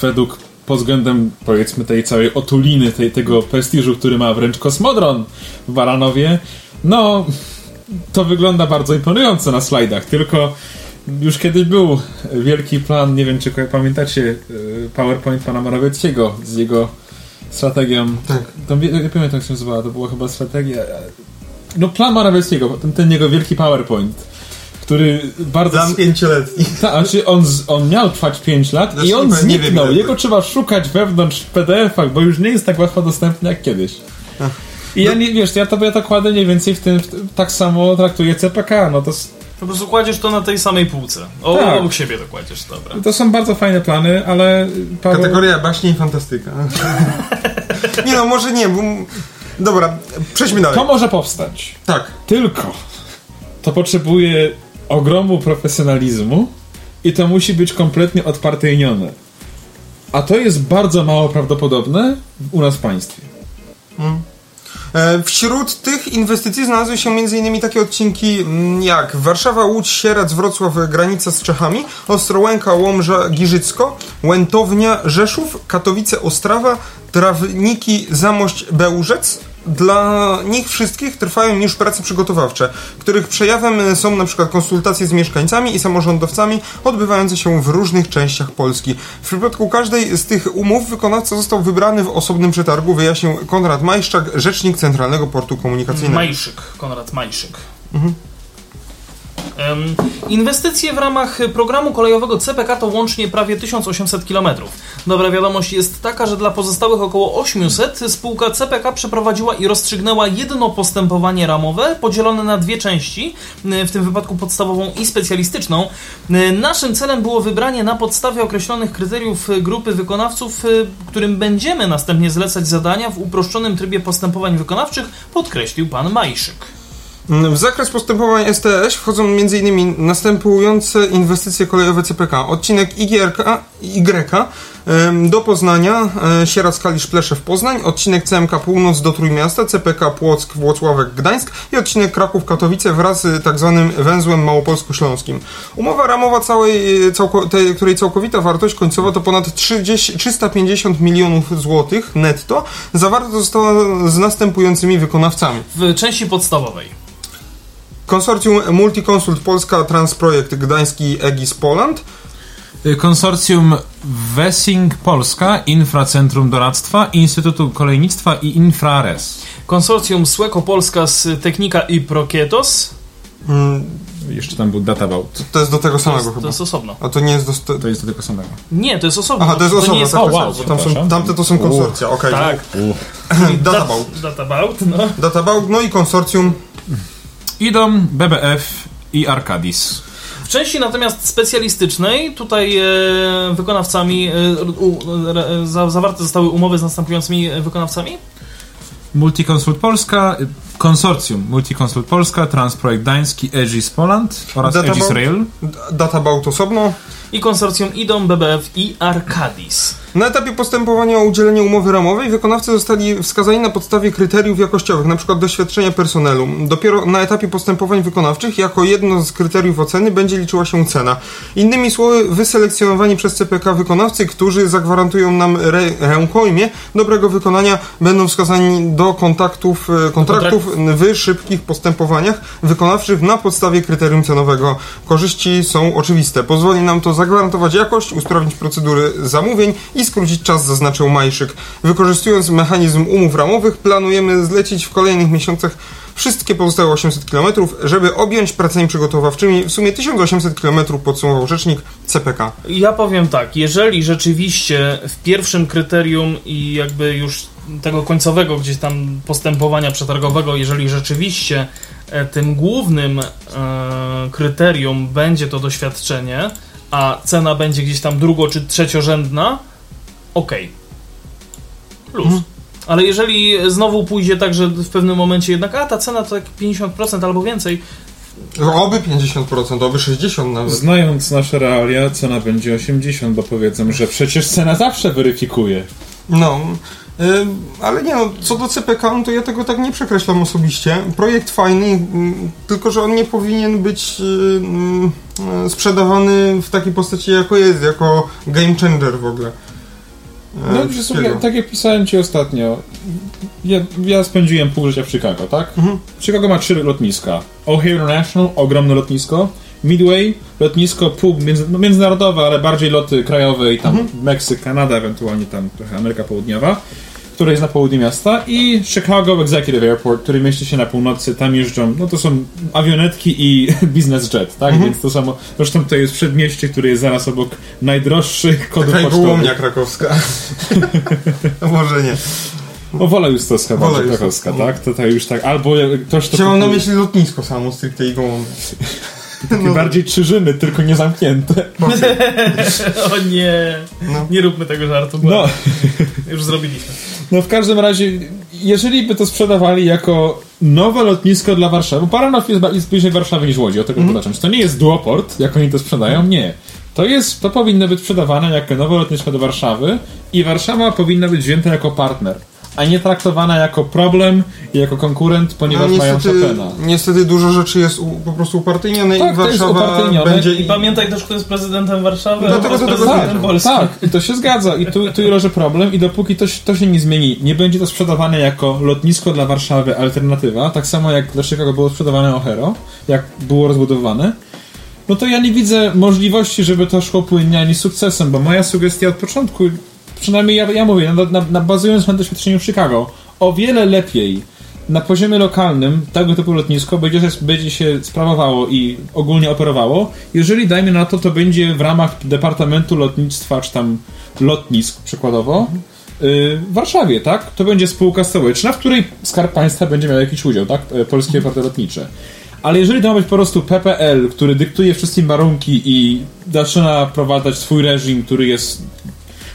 Speaker 3: według pod względem powiedzmy tej całej otuliny, tej, tego prestiżu, który ma wręcz kosmodron w Baranowie, no to wygląda bardzo imponująco na slajdach, tylko już kiedyś był wielki plan, nie wiem czy pamiętacie e, PowerPoint pana Morawieckiego z jego strategią.
Speaker 2: Tak.
Speaker 3: To, nie, pamiętam jak się nazywała, to była chyba strategia. e, No plan Morawieckiego, ten, ten jego wielki PowerPoint, który bardzo...
Speaker 2: Plan pięcioletni.
Speaker 3: Ta, znaczy on, z- on miał trwać 5 lat i
Speaker 2: Zresztą
Speaker 3: on
Speaker 2: nie wiem,
Speaker 3: zniknął.
Speaker 2: ile to-
Speaker 3: Jego trzeba szukać wewnątrz w PDF-ach, bo już nie jest tak łatwo dostępny jak kiedyś. I ja nie, wiesz, ja to, ja to kładę mniej więcej w tym, w tak samo traktuję CPK, no to,
Speaker 1: Po prostu kładziesz to na tej samej półce. O,
Speaker 3: Tak.
Speaker 1: obok siebie to kładziesz, dobra.
Speaker 3: to są bardzo fajne plany, ale Paweł...
Speaker 2: Kategoria baśnie i fantastyka. *laughs* nie no, może nie, bo... Dobra, przejdźmy dalej.
Speaker 3: To może powstać.
Speaker 2: Tak.
Speaker 3: Tylko to potrzebuje ogromu profesjonalizmu i to musi być kompletnie odpartyjnione. A to jest bardzo mało prawdopodobne u nas w państwie.
Speaker 2: E, Wśród tych inwestycji znalazły się m.in. takie odcinki mm, jak Warszawa, Łódź, Sieradz, Wrocław, granica z Czechami, Ostrołęka, Łomża, Giżycko, Łętownia, Rzeszów, Katowice, Ostrawa, Trawniki, Zamość, Bełżec. Dla nich wszystkich trwają już prace przygotowawcze, których przejawem są na przykład konsultacje z mieszkańcami i samorządowcami odbywające się w różnych częściach Polski. W przypadku każdej z tych umów wykonawca został wybrany w osobnym przetargu, wyjaśnił Konrad Majszczak, rzecznik Centralnego Portu Komunikacyjnego.
Speaker 1: Majszyk, Konrad Majszyk. Em, Inwestycje w ramach programu kolejowego CPK to łącznie prawie 1800 km. Dobra wiadomość jest taka, że dla pozostałych około 800 spółka CPK przeprowadziła i rozstrzygnęła jedno postępowanie ramowe podzielone na dwie części, w tym wypadku podstawową i specjalistyczną. Naszym celem było wybranie na podstawie określonych kryteriów grupy wykonawców, którym będziemy następnie zlecać zadania w uproszczonym trybie postępowań wykonawczych, podkreślił pan Majszyk.
Speaker 2: W zakres postępowań STS wchodzą m.in. następujące inwestycje kolejowe CPK. Odcinek YK, Y em, do Poznania, e, Sieradz Kalisz Pleszew Poznań, odcinek CMK Północ do Trójmiasta, CPK Płock Włocławek Gdańsk i odcinek Kraków Katowice wraz z tak zwanym węzłem małopolsko-śląskim. Umowa ramowa całej, e, całko, tej, której całkowita wartość końcowa to ponad 30, 350 milionów złotych netto, zawarta została z następującymi wykonawcami.
Speaker 1: W części podstawowej.
Speaker 2: Konsorcjum Multiconsult Polska Transprojekt Gdański Egis Poland,
Speaker 3: Konsorcjum Wessing Polska, Infracentrum Doradztwa, Instytutu Kolejnictwa i Infrares.
Speaker 1: Konsorcjum Słeko Polska z Technika i Prokietos.
Speaker 2: mm,
Speaker 3: Jeszcze tam był Databout.
Speaker 2: to jest do tego
Speaker 1: To
Speaker 2: samego
Speaker 1: jest, to
Speaker 2: chyba.
Speaker 1: jest osobno.
Speaker 2: A to nie jest do...
Speaker 3: To jest do tego samego.
Speaker 1: Nie, to jest osobno.
Speaker 2: Aha, to jest
Speaker 1: nie
Speaker 2: osobno,
Speaker 1: jest
Speaker 2: tak, tak,
Speaker 3: wow,
Speaker 2: bo tam są,
Speaker 3: przepraszam.
Speaker 2: tamte to są konsorcja, okej.
Speaker 1: Tak.
Speaker 2: Databout. *laughs*
Speaker 1: Databout, no.
Speaker 2: Databout, no i konsorcjum
Speaker 3: Idą BBF i Arcadis.
Speaker 1: W części natomiast specjalistycznej, tutaj e, wykonawcami, e, u, e, za, zawarte zostały umowy z następującymi wykonawcami.
Speaker 3: Multiconsult Polska, Konsorcjum Multiconsult Polska, Transprojekt Gdański, Egis Poland oraz
Speaker 2: Databout.
Speaker 3: Egis Rail.
Speaker 2: D- Databout osobno.
Speaker 1: I konsorcjum IDOM, BBF i Arcadis.
Speaker 2: Na etapie postępowania o udzielenie umowy ramowej wykonawcy zostali wskazani na podstawie kryteriów jakościowych, np. doświadczenia personelu. Dopiero na etapie postępowań wykonawczych jako jedno z kryteriów oceny będzie liczyła się cena. Innymi słowy, wyselekcjonowani przez CPK wykonawcy, którzy zagwarantują nam re, rękojmie dobrego wykonania, będą wskazani do kontaktów, e, kontraktów w szybkich postępowaniach wykonawczych na podstawie kryterium cenowego. Korzyści są oczywiste. Pozwoli nam to zagwarantować jakość, usprawnić procedury zamówień i skrócić czas, zaznaczył Majszyk. Wykorzystując mechanizm umów ramowych, planujemy zlecić w kolejnych miesiącach wszystkie pozostałe 800 km, żeby objąć pracami przygotowawczymi w sumie 1800 km, podsumował rzecznik CPK.
Speaker 1: Ja powiem tak, jeżeli rzeczywiście w pierwszym kryterium i jakby już tego końcowego gdzieś tam postępowania przetargowego, jeżeli rzeczywiście e, tym głównym e, kryterium będzie to doświadczenie, a cena będzie gdzieś tam drugo czy trzeciorzędna, okej. Plus. Ale jeżeli znowu pójdzie tak, że w pewnym momencie jednak, a ta cena to tak 50% albo więcej,
Speaker 2: Oby 50%, oby 60% nawet.
Speaker 4: Znając nasze realia, cena będzie 80, bo powiedzą, że przecież cena zawsze weryfikuje.
Speaker 2: No, y, ale nie no, co do CPK, no to ja tego tak nie przekreślam osobiście. Projekt fajny, mm, tylko że on nie powinien być y, mm, y, sprzedawany w takiej postaci, jako jest, jako game changer w ogóle. E,
Speaker 4: No, sobie, tak jak pisałem ci ostatnio, ja, ja spędziłem pół życia w Chicago, tak?
Speaker 2: Mhm.
Speaker 4: Chicago ma trzy lotniska. O'Hare International, ogromne lotnisko. Midway, lotnisko pół między, no międzynarodowe, ale bardziej loty krajowe i tam
Speaker 2: Mhm.
Speaker 4: Meksyk, Kanada, ewentualnie tam trochę Ameryka Południowa, które jest na południe miasta i Chicago Executive Airport, który mieści się na północy, tam jeżdżą, no to są awionetki i *laughs* business jet, tak?
Speaker 2: Mhm.
Speaker 4: Więc to samo, zresztą to jest przedmieście, które jest zaraz obok najdroższych kodów
Speaker 2: Taka
Speaker 4: pocztowych.
Speaker 2: gołomnia krakowska. No *laughs* Może nie.
Speaker 4: O, Wola Justowska,
Speaker 2: Wola
Speaker 4: bardziej
Speaker 2: Justowska,
Speaker 4: krakowska, tak? To, to już tak, albo ktoś to
Speaker 2: Chciałem na myśli lotnisko samo, stricte i gołomnie.
Speaker 4: takie bardziej krzyżyny, tylko nie zamknięte. *laughs*
Speaker 1: o nie,
Speaker 2: No.
Speaker 1: nie róbmy tego żartu,
Speaker 4: No,
Speaker 1: już zrobiliśmy.
Speaker 4: no w każdym razie, jeżeli by to sprzedawali jako nowe lotnisko dla Warszawy, bo Paranov jest, jest bliżej Warszawy niż Łodzi, od tego mm. zacząć. To nie jest duoport, jak oni to sprzedają, nie. To jest, to powinno być sprzedawane jako nowe lotnisko do Warszawy i Warszawa powinna być wzięta jako partner.
Speaker 3: A nie traktowana jako problem i jako konkurent, ponieważ
Speaker 2: no,
Speaker 3: mają
Speaker 2: niestety,
Speaker 3: Chopina.
Speaker 2: niestety dużo rzeczy jest u, po prostu upartyjnione
Speaker 3: Tak,
Speaker 2: i
Speaker 3: to jest
Speaker 2: Warszawa będzie...
Speaker 1: I pamiętaj też, kto jest prezydentem Warszawy,
Speaker 2: Dlatego
Speaker 1: a kto
Speaker 2: to
Speaker 1: jest
Speaker 2: tego
Speaker 1: prezydentem
Speaker 2: nie.
Speaker 1: Polski.
Speaker 3: Tak, i to się zgadza. I tu, tu leży problem i dopóki to, się- to się nie zmieni, nie będzie to sprzedawane jako lotnisko dla Warszawy alternatywa, tak samo jak dla Chicago było sprzedawane O'Hare, jak było rozbudowane, no to ja nie widzę możliwości, żeby to szło płynnie ani sukcesem, bo moja sugestia od początku, przynajmniej ja, ja mówię, na, na, na, bazując na doświadczeniu w Chicago, o wiele lepiej na poziomie lokalnym tego typu lotnisko będzie, będzie się sprawowało i ogólnie operowało, jeżeli dajmy na to, to będzie w ramach Departamentu Lotnictwa, czy tam lotnisk przykładowo, yy, w Warszawie, tak? To będzie spółka stołeczna, w której Skarb Państwa będzie miał jakiś udział, tak? E, Polskie Porty Lotnicze. Ale jeżeli to ma być po prostu PPL, który dyktuje wszystkim warunki i zaczyna prowadzać swój reżim, który jest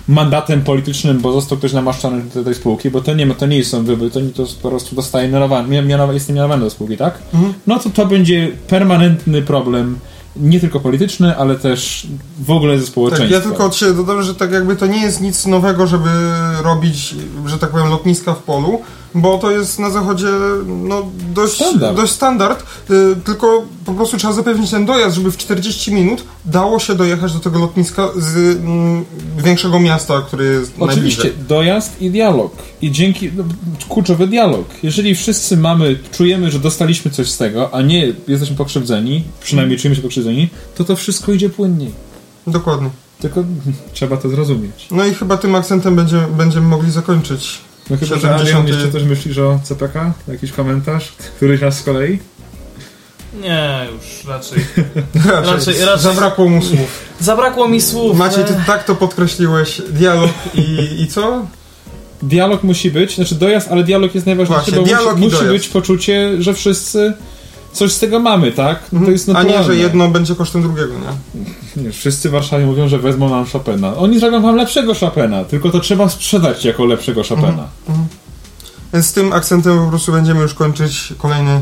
Speaker 3: mandatem politycznym, bo został ktoś namaszczony do tej spółki, bo to nie, to nie są wybory, to, to po prostu dostaje mianowany, mia- mianowa- jest mianowany do spółki, tak? No to to będzie permanentny problem, nie tylko polityczny, ale też w ogóle ze
Speaker 2: Tak,
Speaker 3: społeczeństwa.
Speaker 2: ja tylko od siebie dodam, że tak jakby to nie jest nic nowego, żeby robić, że tak powiem, lotniska w polu, bo to jest na zachodzie no, dość
Speaker 3: Standard.
Speaker 2: dość standard y, tylko po prostu trzeba zapewnić ten dojazd, żeby w 40 minut dało się dojechać do tego lotniska z mm, większego miasta, które jest
Speaker 3: Oczywiście,
Speaker 2: najbliżej.
Speaker 3: dojazd i dialog. I dzięki, no, kluczowy dialog. Jeżeli wszyscy mamy, czujemy, że dostaliśmy coś z tego, a nie jesteśmy pokrzywdzeni, przynajmniej czujemy się pokrzywdzeni, to to wszystko idzie płynniej.
Speaker 2: Dokładnie.
Speaker 3: Tylko *laughs* trzeba to zrozumieć.
Speaker 2: No i chyba tym akcentem będzie, będziemy mogli zakończyć.
Speaker 3: No chyba, że
Speaker 2: 70.
Speaker 3: Adrian jeszcze coś myślisz o CPK? Jakiś komentarz? Któryś raz z kolei?
Speaker 1: Nie, już raczej. *laughs*
Speaker 2: Raczej,
Speaker 1: Raczej- raczej-
Speaker 2: Zabrakło mu słów.
Speaker 1: Zabrakło mi słów.
Speaker 2: Maciej, ty tak to podkreśliłeś. Dialog i, i co?
Speaker 3: Dialog musi być, znaczy dojazd, ale dialog jest najważniejszy,
Speaker 2: Właśnie,
Speaker 3: bo
Speaker 2: dialog
Speaker 3: musi,
Speaker 2: i
Speaker 3: musi być poczucie, że wszyscy coś z tego mamy, tak? No to jest
Speaker 2: A
Speaker 3: naturalne.
Speaker 2: nie, że jedno będzie kosztem drugiego, nie?
Speaker 3: Nie, wszyscy w Warszawie mówią, że wezmą nam Chopina. Oni zrobią wam lepszego Chopina, tylko to trzeba sprzedać jako lepszego Chopina.
Speaker 2: Więc z tym akcentem po prostu będziemy już kończyć kolejny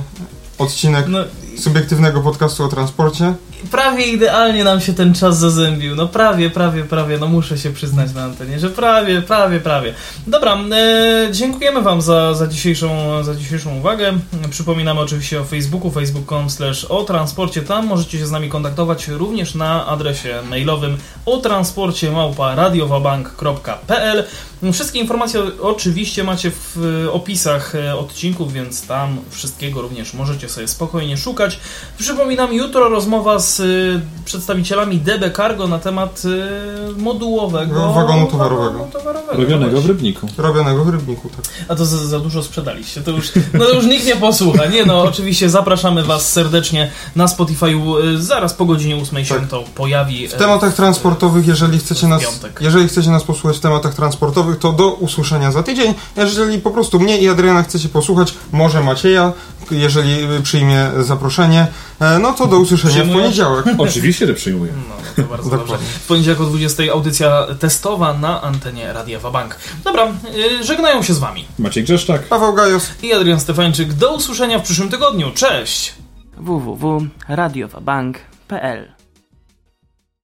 Speaker 2: odcinek
Speaker 1: No,
Speaker 2: subiektywnego podcastu o transporcie.
Speaker 1: prawie idealnie nam się ten czas zazębił. No prawie, prawie, prawie. No muszę się przyznać na antenie, że prawie, prawie, prawie. Dobra, e, dziękujemy Wam za, za, dzisiejszą, za dzisiejszą uwagę. Przypominamy oczywiście o Facebooku, facebook.com o transporcie. Tam możecie się z nami kontaktować również na adresie mailowym o transporcie małpa radiowabank.pl Wszystkie informacje oczywiście macie w opisach e, odcinków, więc tam wszystkiego również możecie sobie spokojnie szukać. Przypominam, jutro rozmowa z e, przedstawicielami DB Cargo na temat e, modułowego
Speaker 2: Wagonu towarowego.
Speaker 1: wagonu towarowego.
Speaker 3: Robionego w Rybniku.
Speaker 2: Robionego w Rybniku, tak.
Speaker 1: A to za, za dużo sprzedaliście. To już, no to już nikt nie posłucha. Nie no, oczywiście zapraszamy Was serdecznie na Spotify'u. e, Zaraz po godzinie 8 się
Speaker 2: Tak.
Speaker 1: to pojawi.
Speaker 2: W tematach transportowych, jeżeli chcecie
Speaker 1: w
Speaker 2: nas,
Speaker 1: piątek.
Speaker 2: jeżeli chcecie nas posłuchać w tematach transportowych, to do usłyszenia za tydzień. Jeżeli po prostu mnie i Adriana chcecie posłuchać, może Macieja, jeżeli przyjmie zaproszenie, e, no to do usłyszenia w poniedziałek. *laughs*
Speaker 3: Oczywiście, że przyjmuję.
Speaker 1: No, to bardzo
Speaker 2: Dokładnie.
Speaker 1: dobrze. W poniedziałek o 20 audycja testowa na antenie Radia Wabank. Dobra, e, żegnają się z Wami.
Speaker 3: Maciej Grzeszczak.
Speaker 2: Paweł Gajos.
Speaker 1: I Adrian Stefańczyk. Do usłyszenia w przyszłym tygodniu. Cześć!
Speaker 5: www.radiowabank.pl